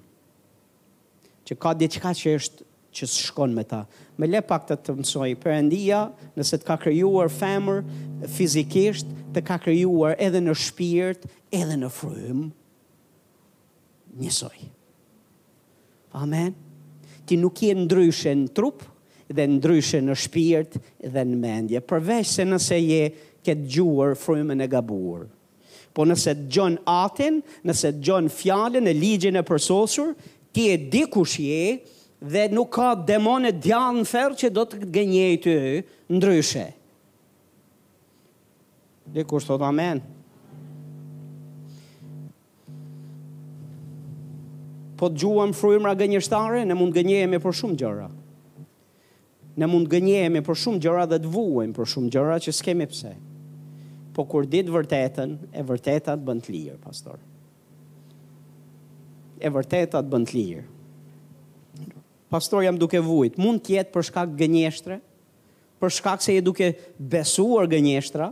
që ka diçka që është që s'shkon me ta. Më le pak të të mësoj, Perëndia, nëse të ka krijuar femër fizikisht, të ka krijuar edhe në shpirt, edhe në frymë. Njësoj. Amen. Ti nuk je ndryshe në trup dhe ndryshe në shpirt dhe në mendje, përveç se nëse e ke dëgjuar frymën e gabuar. Po nëse dëgjon atin, nëse dëgjon fjalën e ligjin e përsosur, ti e di kush je dhe nuk ka demon e djall në ferr që do të gënjejë ty ndryshe. Dikush thotë amen? Po dëgjuam frymra gënjeshtare, ne mund të gënjehemi për shumë gjëra. Ne mund të gënjehemi për shumë gjëra dhe të vuajmë për shumë gjëra që s'kemi pse. Po kur di të vërtetën, e vërteta të bën të lirë, pastor. E vërteta të bën të lirë. Pastor jam duke vujt, mund të jetë për shkak gënjeshtre, për shkak se je duke besuar gënjeshtra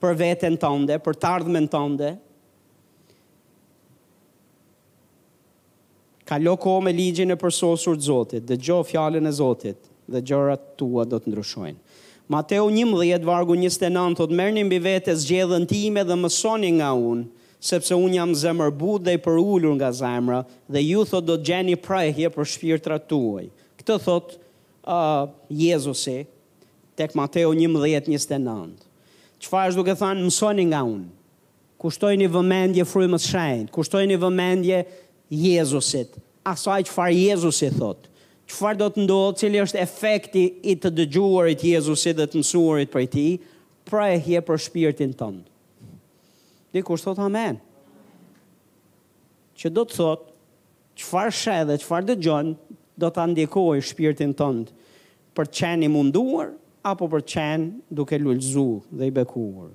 për veten tënde, për të ardhmen tënde. Kalo kohë me ligjin e përsosur të Zotit, dëgjo fjalën e Zotit, dhe gjërat tua do të ndryshojnë. Mateu njëmbëdhjetë, vargu njëzet e nëntë thotë, Merrni mbi vete zgjedhën time dhe mësoni nga unë, sepse unë jam zemërbutë dhe i përulur nga zemra, dhe ju thotë do të gjeni prehje për shpirtrat tuaj. Këtë thotë Jezusi tek Mateu njëmbëdhjetë, njëzet e nëntë. Çfarë është duke thënë mësoni nga unë? Kushtojini vëmendje Frymës Shenjtë, kushtojini vëmendje Jezusit, asaj çfarë Jezusi thotë. Çfarë do të ndodhë, cili është efekti i të dëgjuarit Jezusit dhe të mësuarit prej Tij, prehje për shpirtin tënd. Dikush thotë amen. Që do të thotë, çfarë sheh dhe çfarë dëgjon, do ta ndikojë shpirtin tënd për të qenë i munduar apo për të qenë duke lulëzu dhe i bekuar.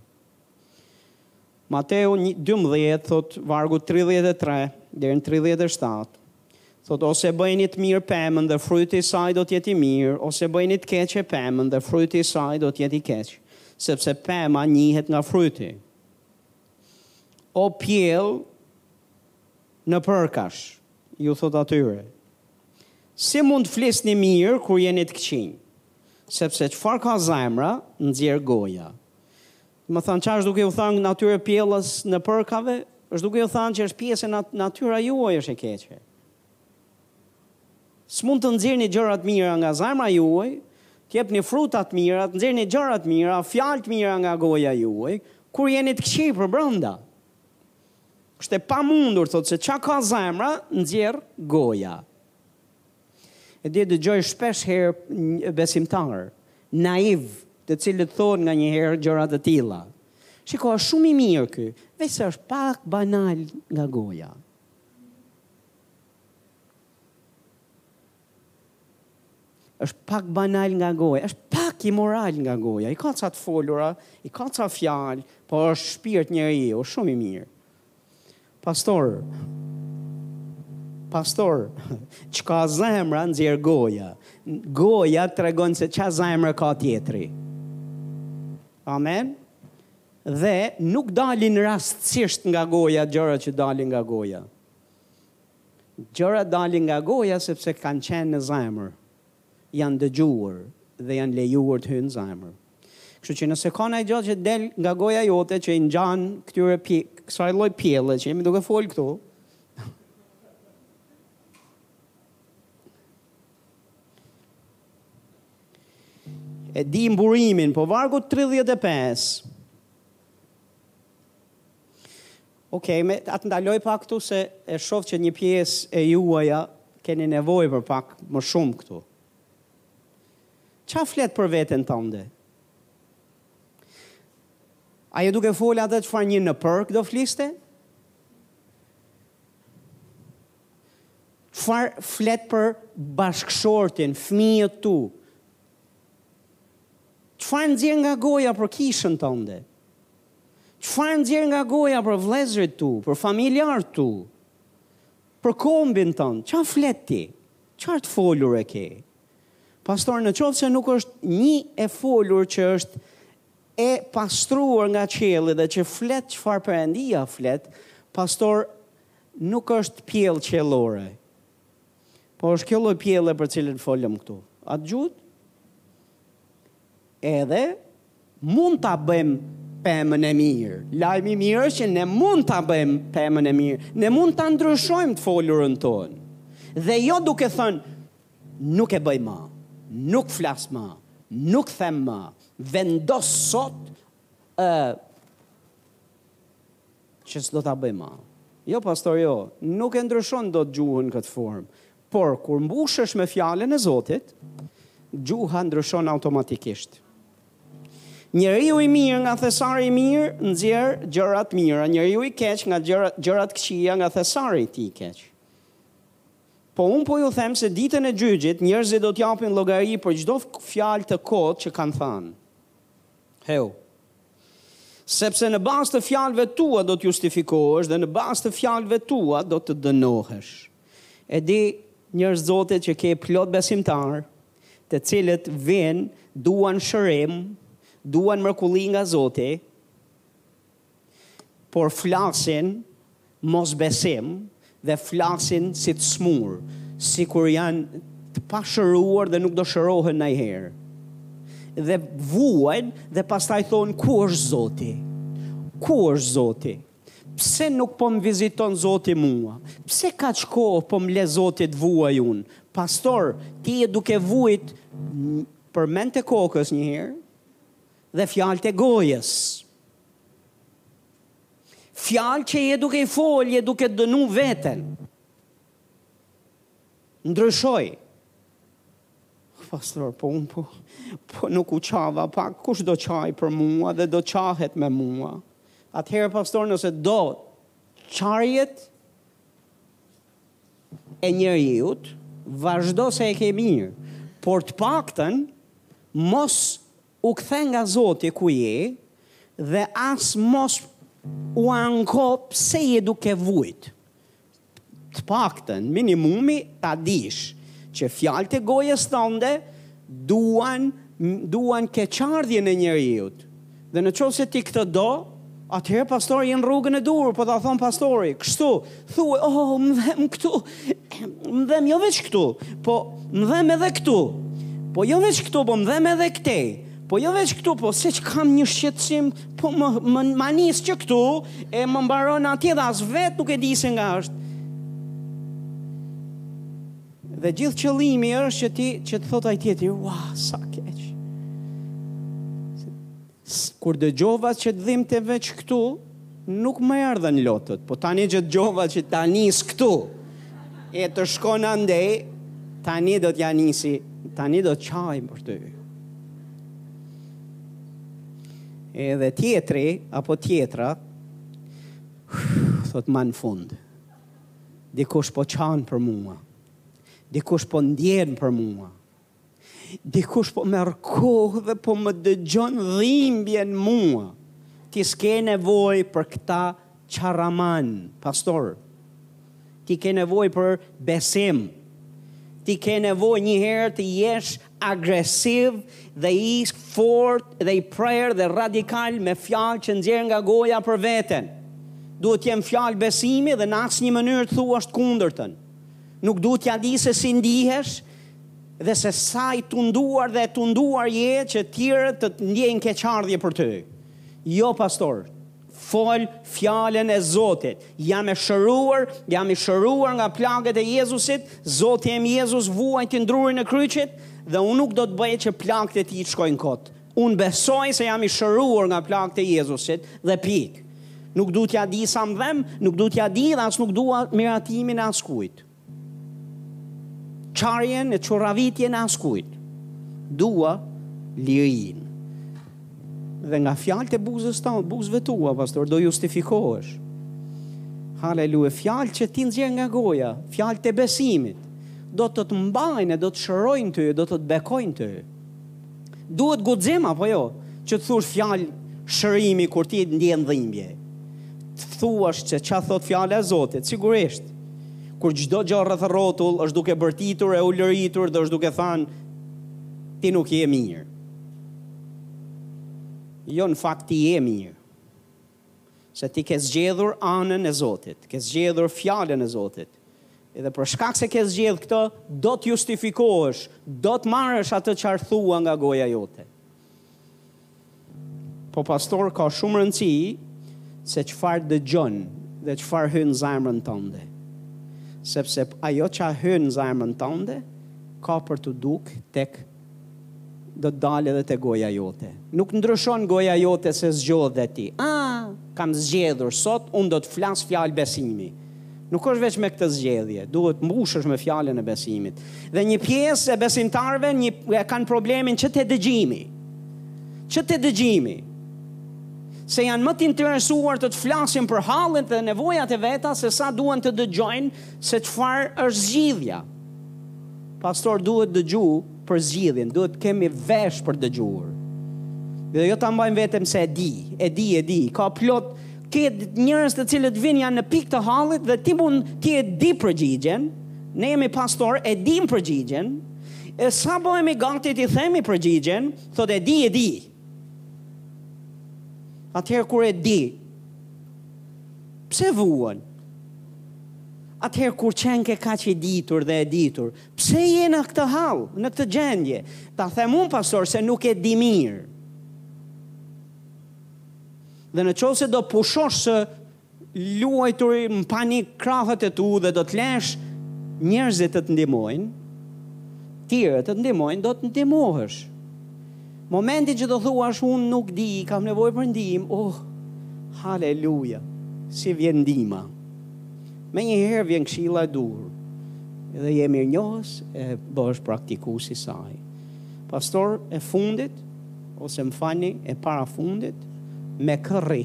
Mateu dymbëdhjetë, thotë vargu tridhjetë e tre deri në tridhjetë e shtatë, thotë ose bëjeni të mirë pemën dhe fryti i saj do të jetë i mirë, ose bëjeni të keqe pemën dhe fryti i saj do të jetë i keq, sepse pema njihet nga fryti. O pjellë nepërkash, ju thotë atyre, si mund të flisni mirë kur jeni të këqinj? Sepse çfarë ka zemra, nxjerr goja. Domethënë çfarë është duke ju thënë atyre pjellës nepërkave, është duke ju thënë që është pjesë e nat natyra juaj është e keqe. S'mund të nxirrni gjëra të mira nga zemra juaj, të jepni fruta të mira, të nxirrni gjëra të mira, fjalë të mira nga goja juaj, kur jeni të këqij përbrenda. Është e pamundur, thotë se çka ka zemra, nxjerr goja. E di dëgjoj shpesh herë besimtarë naiv, të cilët thonë nganjëherë gjëra të tilla. Shiko, është shumë i mirë ky, veçse është pak banal nga goja. është pak banal nga goja, është pak imoral nga goja, i ka ca të folura, i ka ca fjalë, por është shpirt njeriu, shumë i mirë. Pastaj, pastaj, çka zemra nxjerr goja, goja tregon se ça zemre ka tjetri. Amen? Dhe nuk dalin rastësisht nga goja, gjëra që dalin nga goja. Gjëra dalin nga goja sepse kanë qenë në zemër, janë dëgjuar dhe janë lejuar të hynë në zemër. Kështu që nëse ka nai gjë që del nga goja jote që i ngjan këtyre kësaj lloj pjelle që jemi duke fol këtu, e di burimin, po vargu 35. Ok, më duhet të ndaloj pak këtu se e shof që një pjesë e juaja keni nevojë për pak më shumë këtu. Ça flet për veten tënde? A je duke folë atë çfarë një nepërkë do fliste? Çfarë flet për bashkëshortin, fmijët tu? Çfarë nxjerr nga goja për kishën tënde? Çfarë nxjerr nga goja për vllezërit tu, për familjarët tu, për kombin tënd? Ça flet ti? Çfarë të folure ke? Pastaj në qoftë se nuk është nji e folur që është e pastruar nga qielli dhe që flet çfarë Perëndia flet, pastaj nuk është pjellë qiellore. Po është kjo lloj pjelle për cilën folëm këtu. A dëgjuat? Edhe mund ta bëjmë pemën e mirë. Lajmi i mirë është që ne mund ta bëjmë pemën e mirë. Ne mund ta ndryshojmë të folurën tonë. Dhe jo duke thënë nuk e bëj ma, nuk flas ma, nuk them ma, vendos sot ë që s'do ta bëj ma. Jo pastor, jo, nuk e ndryshon dot gjuhën këtë formë. Por, kur mbushesh me Fjalën e Zotit, gjuha ndryshon automatikisht. Njeriu i mirë nga thesari i mirë nxjerr gjëra të mira, njeriu i keq nga gjëra të këqija nga thesari i tij i keq. Po unë po ju them se ditën e gjygjit njerëzit do të japin llogari për çdo fjalë të kotë që kanë thanë. Heu. Sepse në bazë të fjalëve tua do të justifikohesh dhe në bazë të fjalëve tua do të dënohesh. E di, njerëz të Zotit që ke plot besimtarë, të cilët vijnë, duan shërim, duan mrekulli nga Zoti, Por flasin mosbesim dhe flasin si të smurë, sikur janë të pashëruar dhe nuk do shërohen nanjëherë. Dhe vuajnë dhe pastaj thonë ku është Zoti? Ku është Zoti? pse nuk po më viziton Zoti mua? Pse kaq kohë po më le Zoti të vuaj unë? Pastor, ti je duke vuajt për mendtë e kokës njëherë dhe fjalët e gojës. Fjalët që je duke i folë, je duke dënu veten. Ndryshoji. Pastor, po unë po, po nuk u qava pak, kush do qaj për mua dhe do qahet me mua. Atëherë, pastor, nëse do qarjen e njeriut, vazhdo se e ke mirë, por të paktën, mos U kthe nga Zoti ku je dhe as mos u anko pse je duke vujt. Të paktën minimumi ta dish që fjalët e gojës tënde duan duan keqardhjen e njeriut dhe në qoftë se ti këtë do, Atëherë pastor je në rrugën e duhur, po ta thon pastori, kështu, thue, oh, oh, më dhem këtu, më dhem jo veç këtu, po më dhem edhe këtu, po jo veç këtu, po më dhem edhe këtej, po jo veç këtu, po seç kam një shqetësim, po më, më, më nis që këtu, e më mbaron atje dhe as vetë nuk e di se nga është. Dhe gjithë qëllimi është që ti, që të thot ai tjetri, wow, sa keq. Kur dëgjova që të dhimte veç këtu, nuk më erdhën lotët, po tani që dëgjova që ta nis këtu e të shkon andej, tani do t'ja nis, tani do të qaj për ty. Edhe tjetri, apo tjetra, thotë më në fund, dikush po qan për mua, dikush po ndjen për mua, Dikush po merr kohë dhe po më dëgjon dhimbjen mua. Ti s'ke nevojë për këta qaramanë, pastor. Ti ke nevojë për besim. Ti ke nevojë një herë të jesh agresiv dhe i fortë dhe i prerë dhe radikal me fjalët që nxjerr nga goja për veten. Duhet të jenë fjalë besimi dhe në asnjë mënyrë të thuash të kundërtën. Nuk duhet t'ja di se si ndihesh, dhe se sa i tunduar dhe e tunduar je që të tjerët të ndjejnë keqardhje për ty. Jo, pastor, fol fjalën e Zotit. Jam e shëruar, jam i shëruar nga plagët e Jezusit, Zoti im Jezus vuajti në drurin e kryqit dhe unë nuk do të bëj që plagët e tij të shkojnë kot. Unë besoj se jam i shëruar nga plagët e Jezusit dhe pikë. Nuk du t'ja di sa më dhem, nuk du t'ja di dhe as nuk dua miratimin e askujt. Qarjen e qurravitjen e askujt. Dua lirinë. Dhe nga fjalët e buzëve, buzëve tua, pastor, do justifikohesh. Haleluja, fjalët që ti nxjerr nga goja, fjalët e besimit, do të të mbajnë, do të të shërojnë ty, do të të bekojnë ty. Duhet guxim apo jo, që të thuash fjalë shërimi kur ti ndjen dhimbje. Të thuash se ça thotë fjala e Zotit, sigurisht. Kur çdo gjë rreth e rrotull është duke bërtitur e ulëritur dhe është duke thënë ti nuk je mirë. Jo, në fakt ti je mirë. se ti ke zgjedhur anën e Zotit, ke zgjedhur fjalën e Zotit, edhe për shkak se ke zgjedh këto, do të justifikohesh, do të marrësh atë çfarë thua nga goja jote. Po pastor ka shumë rëndësi se çfarë dëgjon dhe çfarë hyn në zemrën tënde. Sepse ajo çfarë hyn në zemrën tënde ka për t'u duk tek do të dalë edhe te goja jote. Nuk ndryshon goja jote se zgjodhe ti. Ah, kam zgjedhur, sot unë do të flas fjalë besimi. Nuk është veç me këtë zgjedhje, duhet të mbushesh me fjalën e besimit. Dhe një pjesë e besimtarëve e kanë problemin që te dëgjimi. Që te dëgjimi. Se janë më të interesuar të të flasin për hallet dhe nevojat e veta se sa duan të dëgjojnë se çfarë është zgjidhja. Pastor duhet dëgju për zgjidhjen, duhet të kemi vesh për të dëgjuar. Dhe jo ta mbajmë veten se e di, e di, e di, ka plot njerëz të cilët vijnë janë në pikë të hallit dhe ti mund ta dish përgjigjen, ne jemi pastor, e dimë përgjigjen, e sa bëhemi gati t'i themi përgjigjen, thotë e di, e di. Atëherë kur e di, pse vuan? Atëherë kur qenke kaq i ditur dhe e ditur, pse je në këtë hall, në këtë gjendje? Ta them unë pastor se nuk e di mirë. Dhe në qoftë se do pushosh së luajturi në panik krahët e tu dhe do të lesh njerëzit të të ndihmojnë, tjerët të të ndihmojnë, do të ndihmohesh. Momentin që do thuash unë nuk di, kam nevojë për ndihmë, oh, haleluja, si vjen ndihma. Menjëherë vjen këshilla e duhur. Dhe je mirënjohës e bëhesh praktikues i saj. Pastor, e fundit, Ose më falni e para fundit me kë rri.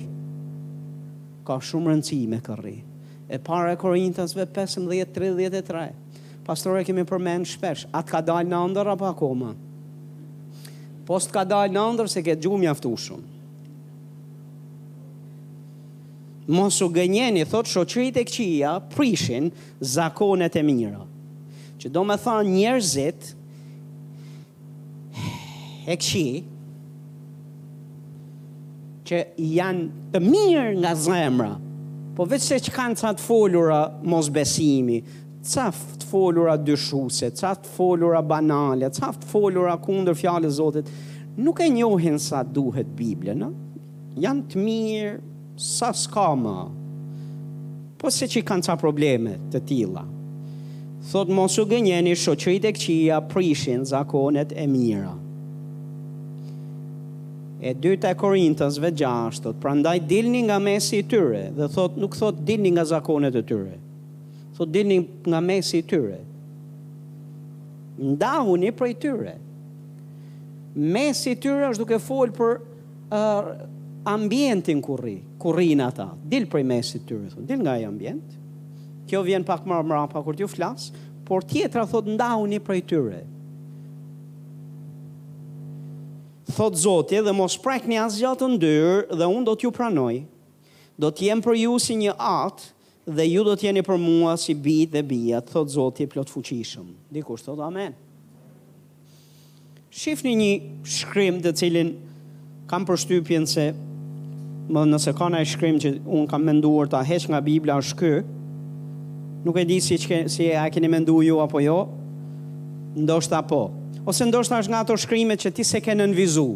Ka shumë rëndësi me kë rri. E para e Korintasve 15:33. Pastor e kemi përmend shpesh, a të ka dalë në ëndërr apo akoma? Po s'të ka dalë në ëndërr s'e ke dëgjuar mjaftueshëm. Mos u gënjeni, thotë shoqëritë e këqija prishin zakonet e mira. Që domethënë njerëzit E këqija që janë të mirë nga zemra, po veçse që kanë ca të folura mosbesimi, ca të folura dyshuese, ca të folura banale, ca të folura kundër fjalës Zotit, nuk e njohin sa duhet Biblën, në? janë të mirë, Sa s'ka më. Po se që kanë ca probleme të tilla. Thotë mos u gënjeni shoqëritë e këqija prishin zakonet e mira. E dyta e Korintasve gjashtë thotë prandaj dilni nga mesi i tyre dhe thotë nuk thotë dilni nga zakonet e tyre. Thotë dilni nga mesi i tyre. Ndahuni prej tyre. Mesi i tyre është duke folë për Ë ambientin ku rri, ku rrinë ata. Dil prej mesit të tyre, thotë, dil nga ai ambient. Kjo vjen pak më mbrapa kur t'ju flas, por tjetra thotë ndahuni prej tyre. Thotë Zoti dhe mos prekni asgjë të ndyrë dhe unë do t'ju pranoj. Do të jem për ju si një atë Dhe ju do të jeni për mua si bijtë dhe bijat, thotë Zoti i Plotfuqishëm. Dikush thotë amen. Shifni një shkrim të cilin kam përshtypjen se nëse ka një shkrim që unë kam menduar ta heq nga Bibla është ky. Nuk e di si, a e keni mendu ju apo jo, ndoshta po. Ose ndoshta është nga ato shkrimet që ti s'e ke nënvizu.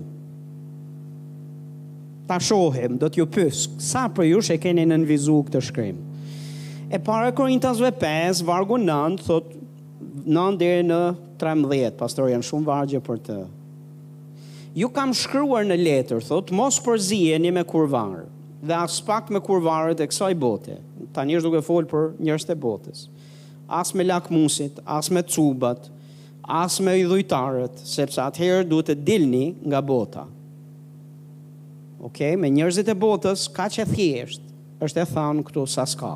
Ta shohim, do t'ju pyes, sa prej jush e keni nënvizu këtë shkrim? E para e Korintasve 5, vargu 9, thot 9 deri në 13, pastor janë shumë vargje për të. Ju kam shkruar në letër, thot, mos përzijeni me kurvarë, dhe aspak me kurvarët e kësaj bote. Tani është duke folë për njerëzit e botës. As me lakmusit, as me cubat, as me idhujtarët, sepse atëherë duhet të dilni nga bota. Ok, me njerëzit e botës kaq e thjeshtë, është e thënë këtu sa s'ka.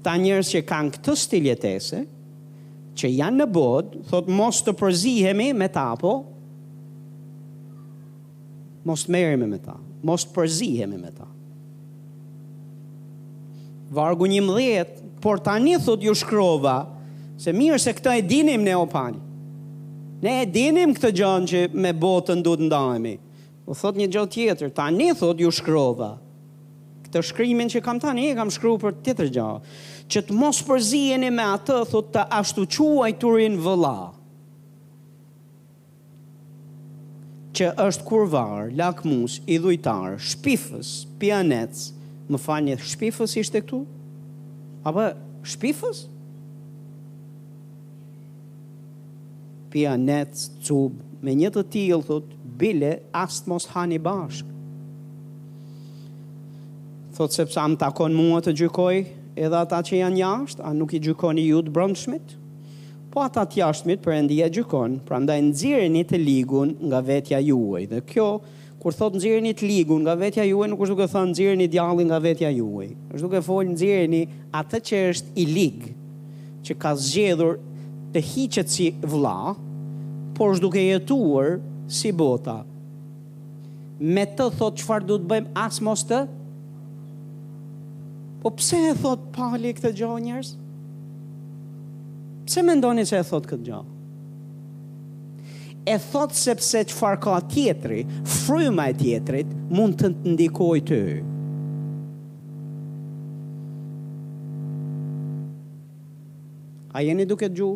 Këta njerëz që kanë këtë stil jetese, që janë në botë, thot mos të përzihemi me ta, po? Mos të merremi me ta, mos të përzihemi me ta. Vargu 11, por tani thot ju shkrova, se mirë se këtë e dinim ne, o Pal. Ne e dinim këtë gjënë që me botën duhet ndajemi. U thot një gjë tjetër, tani thot ju shkrova. Këtë shkrimin që kam tani e kam shkru për tjetër gjë. Që të mos përzijeni me atë, thot të ashtuquajturin vëlla. Që është kurvar, lakmus, idhujtar, shpifës, pijanec, më falni, shpifës ishte këtu? Apo shpifës? Pijanec, cub, me një të tillë thot, bile as të mos hani bashk. Thot sepse a m'takon mua të gjykoj edhe ata që janë jashtë, a nuk i gjykoni ju të brendshmit? Po ata t'jashtmit Perëndia i gjykon, prandaj nxirreni të ligun nga vetja juaj. Dhe kjo, kur thotë nxirreni të ligun nga vetja juaj, nuk është duke thënë nxirreni djallin nga vetja juaj. Është duke folë nxirreni atë që është i lig, që ka zgjedhur të hiqet si vëlla, por është duke jetuar si bota. me të thot çfarë duhet të bëjmë as mos të Po pse e thot Pali këtë gjë o njerëz? Pse mendoni se e thot këtë gjë? E thot sepse çfarë ka tjetri, fryma e tjetrit mund të të ndikojë ty. A jeni duke dëgju?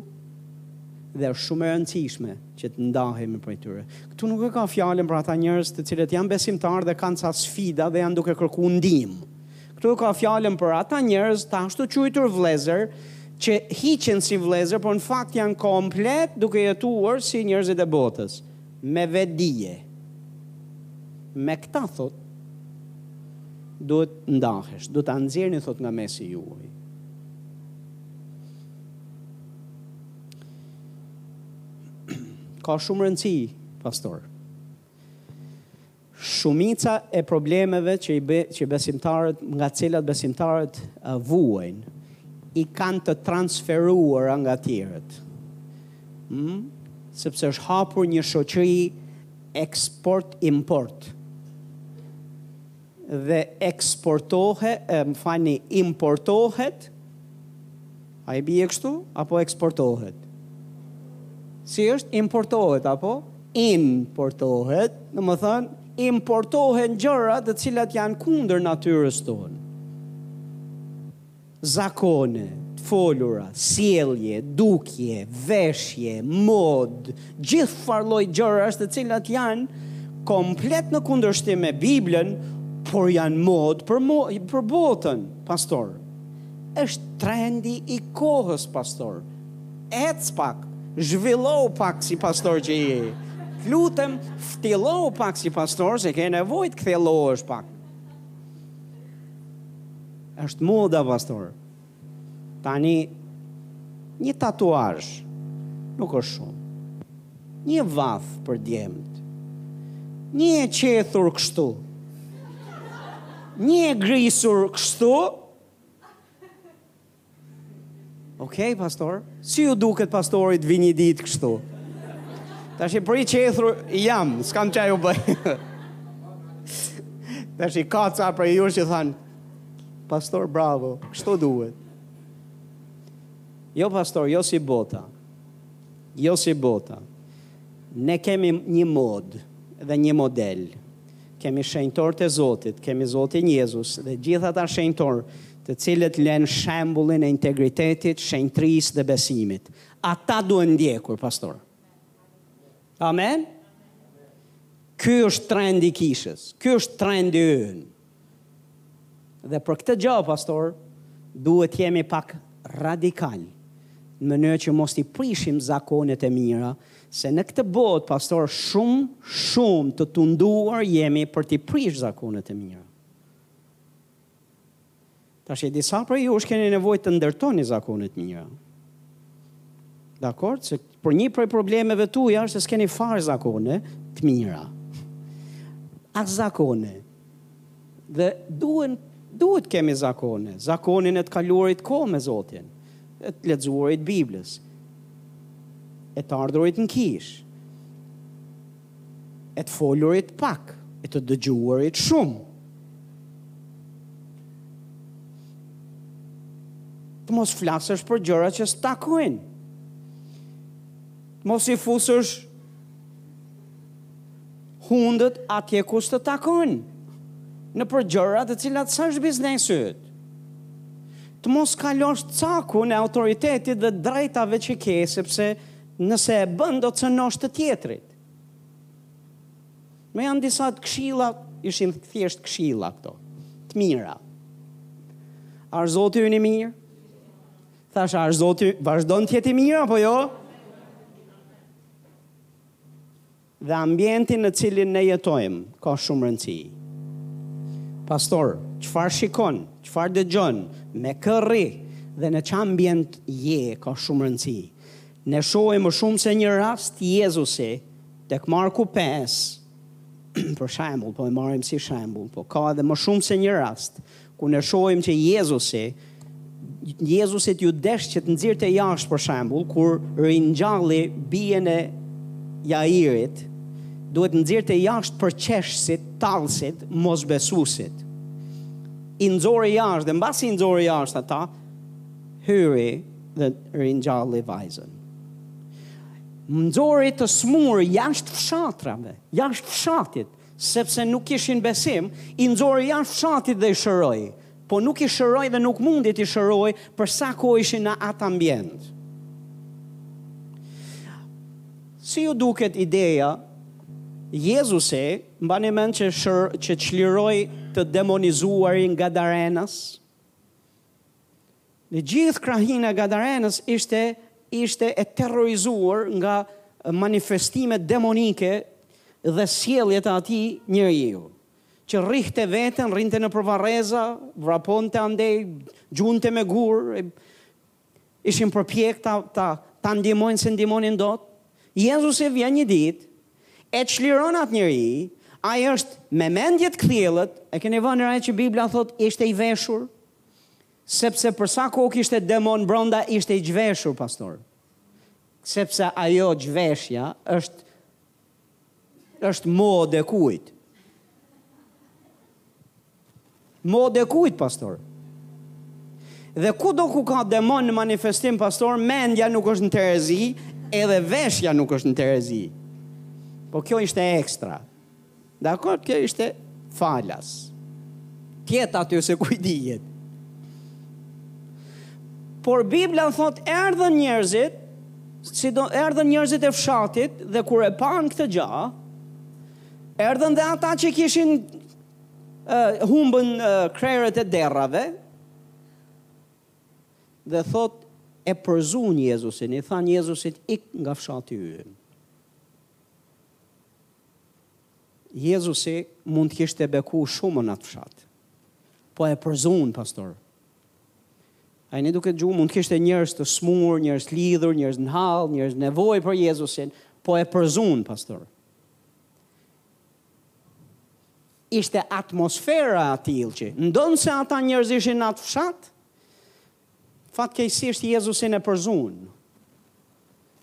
Dhe është shumë e rëndësishme që të ndahemi prej tyre. Këtu nuk e ka fjalën për ata njerëz të cilët janë besimtarë dhe kanë ca sfida dhe janë duke kërku ndihmë. Këtu ka fjalën për ata njerëz të ashtuquajtur vlezër që hiqen si vlezër, por në fakt janë komplet duke jetuar si njerëzit e botës, me vetëdije. Me këta thot duhet ndahesh, duhet ta nxjerrni thot nga mesi juaj. Ka shumë rëndësi, pastor. Shumica e problemeve që i be, që besimtarët nga të cilat besimtarët vuajnë i kanë të transferuara nga tjerët. Hmm? Sepse është hapur një shoqëri eksport-import. dhe eksportohe e më falni importohet a i bie kështu apo eksportohet si është importohet apo importohet domethënë importohen gjëra të cilat janë kundër natyrës tonë zakone, të folura, sjellje, dukje, veshje, modë, gjithfarëlloj gjërash të cilat janë komplet në kundërshtim me Biblën, por janë modë për, mo, për botën, pastor. Është trendi i kohës, pastor. Ec pak, zhvillohu pak si pastor që je. Lutem, ftillohu pak si pastor se ke nevojë të kthjellohesh pak. Është moda pastor. Tani një tatuazh nuk është shumë. Një vath për djemt. Një e qethur kështu. Një e grisur kështu. Okej, pastor. Si ju duket pastorit vi një ditë kështu? Tashi për t'i qethur jam, s'kam ça ju bëj. Tashi ka ca prej jush që thanë, pastor bravo, kështu duhet. Jo pastor, jo si bota. Jo si bota. Ne kemi një modë dhe një model. Kemi shenjtorët e Zotit, kemi Zotin Jezus dhe gjithë ata shenjtorë të cilët lenë shembullin e integritetit, shenjtërisë dhe besimit. Ata duhet ndjekur, pastor. Amen? Ky është trendi i kishës, ky është trendi ynë. Dhe për këtë gjë, pastor, duhet të jemi pak radikal në mënyrë që mos t'i prishim zakonet e mira, se në këtë botë, pastor, shumë, shumë të tunduar jemi për t'i prish zakonet e mira. Tash disa prej jush keni nevojë të ndërtoni zakone të mira. Dakor, se një prej problemeve tuaja është se s'keni fare zakone të mira. As zakone. Dhe duhen duhet të kemi zakone, zakonin e të kaluarit kohë me Zotin, e të lexuarit të Biblës, e të ardhurit në kishë. e të folurit pak, e të dëgjuarit shumë. Të mos flasësh për gjëra që s'të takojnë. Të mos i fusësh hundët atje ku s'të takojnë. Nëpër gjëra të cilat s'është biznesi yt. Të mos kalosh cakun e autoritetit dhe drejtave që ke, sepse Nëse e bën do të cënosh të tjetrit. Por janë disa këshilla, ishin thjesht këshilla këto. Të mira. A është Zoti ynë i mirë? Thash, a është Zoti, vazhdon të jetë i mirë apo jo? Dhe ambienti në cilin ne jetojmë ka shumë rëndësi. Pastor, çfarë shikon, çfarë dëgjon, me kë rri dhe në ç'ambient je ka shumë rëndësi. Ne shohim më shumë se një rast Jezusi tek Marku pesë, për shembull, po e marrim si shembull, po ka edhe më shumë se një rast ku ne shohim që Jezusi, Jezusit ju desh që të nxirrte jashtë për shembull kur ringjalli bijën e Jairit, duhet të nxirrte jashtë përqeshësit, tallësit, mosbesuesit. I nxori jashtë dhe mbasi i nxori jashtë ata, hyri dhe ringjalli vajzën. Nxori të smur jashtë fshatrave, jashtë fshatit, Sepse nuk kishin besim, i nxori jashtë fshatit dhe i shëroi. Po nuk i shëroi dhe nuk mundi t'i shërojë për sa kohë ishin në atë ambient. Si ju duket ideja, Jezusi mbani mend që shër, që çliroi të demonizuarin gadarenas? E gjithë krahina e Gadarenës ishte ishte e terrorizuar nga manifestimet demonike dhe sjelljet e atij njeriu, që rrihte veten, rrinte nëpër varreza, vraponte andej, gjunte me gurë, ishin përpjekë ta, ta, ta ndihmojnë s'e ndihmonin dot. Jezusi vjen një ditë, e çliron atë njeri, ai është me mendje të kthjellët, e keni vënë re që Bibla thotë ishte i veshur, Sepse për sa kohë kishte demon brenda ishte i zhveshur pastor. Sepse ajo zhveshja është është modë e kujt? Modë e kujt, pastor. Dhe kudo ku ka demon në manifestim pastor, mendja nuk është në terezi, edhe veshja nuk është në terezi. Po kjo ishte ekstra. Dakord kjo ishte falas. Të jetë aty se ku i dihet. Por Biblia thotë erdhën njerëzit, si erdhën njerëzit e fshatit dhe kur e panë këtë gjë, erdhën dhe ata që kishin uh, humbën uh, krerët e derrave dhe thotë e përzunë Jezusin, i thanë Jezusit ik nga fshati ynë. Jezusi mund të kishte beku shumë në atë fshat. Po e përzunë, pastor. A je duke dëgju, mund të kishte njerëz të sëmurë, njerëz të lidhur, njerëz në hall, njerëz në nevojë për Jezusin, po e përzunë, pastor. Ishte atmosfera e atillë që, ndonëse ata njerëz ishin në atë fshat, Fatkeqësisht Jezusin e përzunë.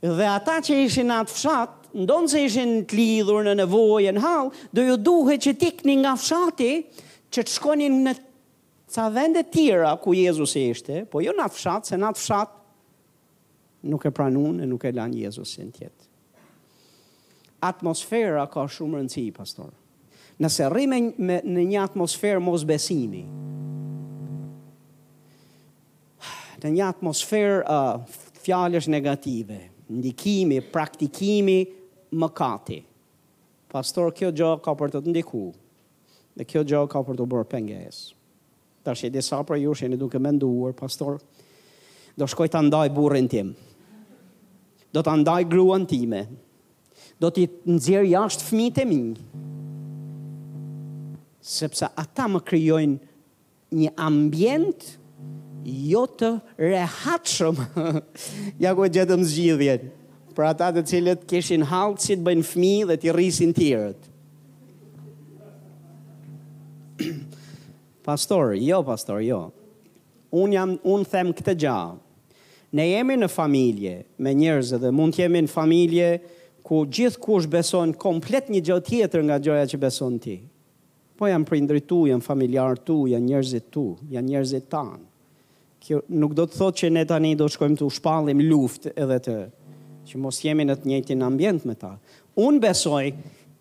Dhe ata që ishin në atë fshat, ndonëse ishin të lidhur në nevojë e në hall, do u duhej që të iknin nga fshati, që të shkonin në ca vende të tjera ku Jezusi ishte, po jo në atë fshat, se në atë fshat nuk e pranuan e nuk e lanë Jezusin të jetë. Atmosfera ka shumë rëndësi, pastor. Nëse rri në një atmosferë mosbesimi, në një atmosferë uh, fjalësh negative, ndikimi, praktikimi mëkati. Pastor, kjo gjë ka për të të ndiku. Dhe kjo gjë ka për t'u bërë pengesë. Tashi disa prej jush jeni duke menduar, Pastor, do shkoj ta ndaj burrin tim. Do ta ndaj gruan time. Do t'i nxjerr jashtë fëmijët e mi. Sepse ata më krijojnë një ambient jo të rehatshëm. ja ku e gjetëm zgjidhjen. Për ata të cilët kishin hall si të bëjnë fëmijë dhe t'i rrisin tjerët. Pastor, jo pastor, jo. Unë jam unë them këtë gjë. Ne jemi në familje me njerëz dhe mund të jemi në familje ku gjithkush beson komplet një gjë tjetër nga gjëja që beson ti. Po janë prindërit tu, janë familjarët tu, janë njerëzit tu, janë njerëzit tanë. Kjo nuk do të thotë që ne tani do të shkojmë të u shpallim luftë edhe të që mos jemi në të njëjtin ambient me ta. Unë besoj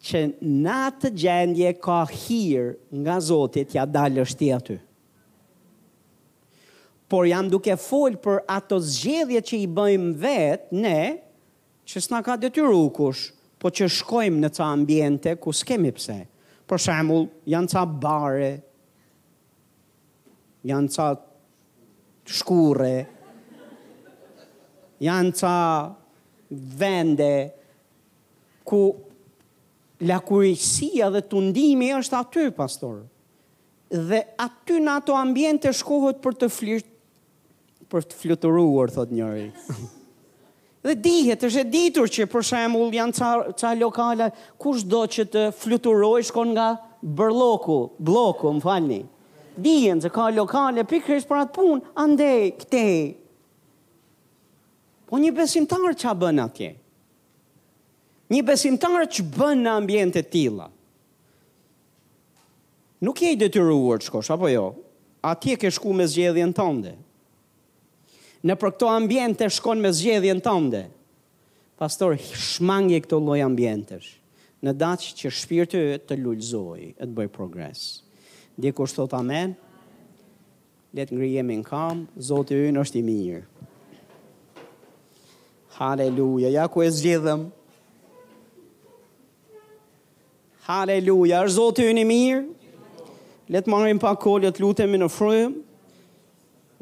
që në atë gjendje ka hir nga Zoti t'ia dalësh ti aty. Por jam duke fol për ato zgjedhje që i bëjmë vetë ne, që s'na ka detyru kush, po që shkojmë në ca ambiente ku s'kemi pse. Për shembull, janë ca bare Janë ca shkurre, janë ca vende ku lakuriqësia dhe tundimi është aty, pastor. Dhe aty në ato ambjente shkohet për të flirt, për të fluturuar, thotë njëri. Dhe dihet, është e ditur që për shembull janë ca ca lokale kush do që të fluturojë shkon nga bërlloku, blloku, më falni. Dihet se ka lokale pikërisht për atë punë, andej këtej. Po një besimtar ç'a bën atje? Një besimtar ç'bën në ambiente të tilla? Nuk je i detyruar të shkosh, apo jo? Atje ke shku me zgjedhjen tënde. Nëpër këto ambjente shkon me zgjedhjen tënde. Pastor, shmange këto lloj ambjentesh, në daç që shpirti yt të lulëzojë e të bëjë progres. Dikush thotë amen? Le të ngrihemi në këmbë, Zoti ynë është i mirë. Haleluja, ja ku e zgjidhëm. Haleluja, është Zoti ynë i mirë. Le të marrim pak kohë të lutemi në frymë.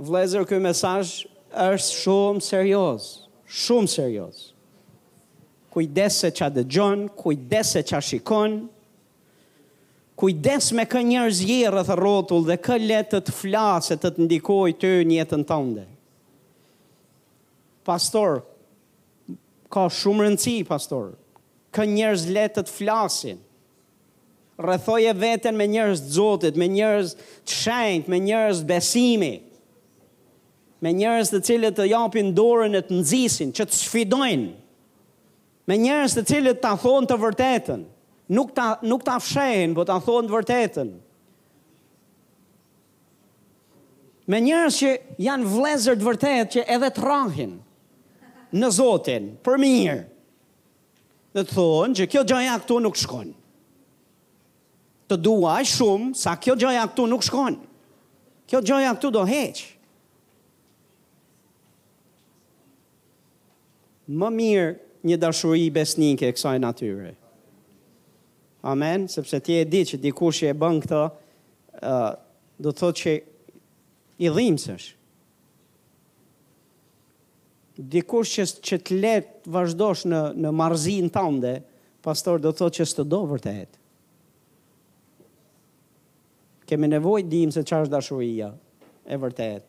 Vëllezër, ky mesazh është shumë serioz, shumë serioz. Kujdes se ça dëgjon, kujdes se ça shikon, kujdes me kë njerëz je rreth e rrotull dhe kë le të të flasë e të të ndikojë ty në jetën tënde. Pastor, Ka shumë rëndësi, pastor. Kë njerëz le të të flasin. Rrethoje veten me njerëz të Zotit, me njerëz të shenjtë, me njerëz besimi. Me njerëz të cilët të japin dorën e të nxisin, që të sfidojnë. Me njerëz të cilët ta thonë të vërtetën, nuk ta nuk ta fshehin, por ta thonë të vërtetën. Me njerëz që janë vëllezër të vërtetë që edhe të rrahin në Zotin, për mirë. Dhe të thonë që kjo gjëja këtu nuk shkon. Të dua aq shumë sa kjo gjëja këtu nuk shkon. Kjo gjëja këtu do heqë. Më mirë një dashuri besnike e kësaj natyre. Amen, sepse ti e di që dikush që e bën këtë, ë do të thotë që i dhimbsesh. Dikush që që të le të vazhdosh në në marrëzinë tënde, pastor do të thotë që s'të do vërtet. Kemi nevojë të dimë se çfarë është dashuria e vërtetë.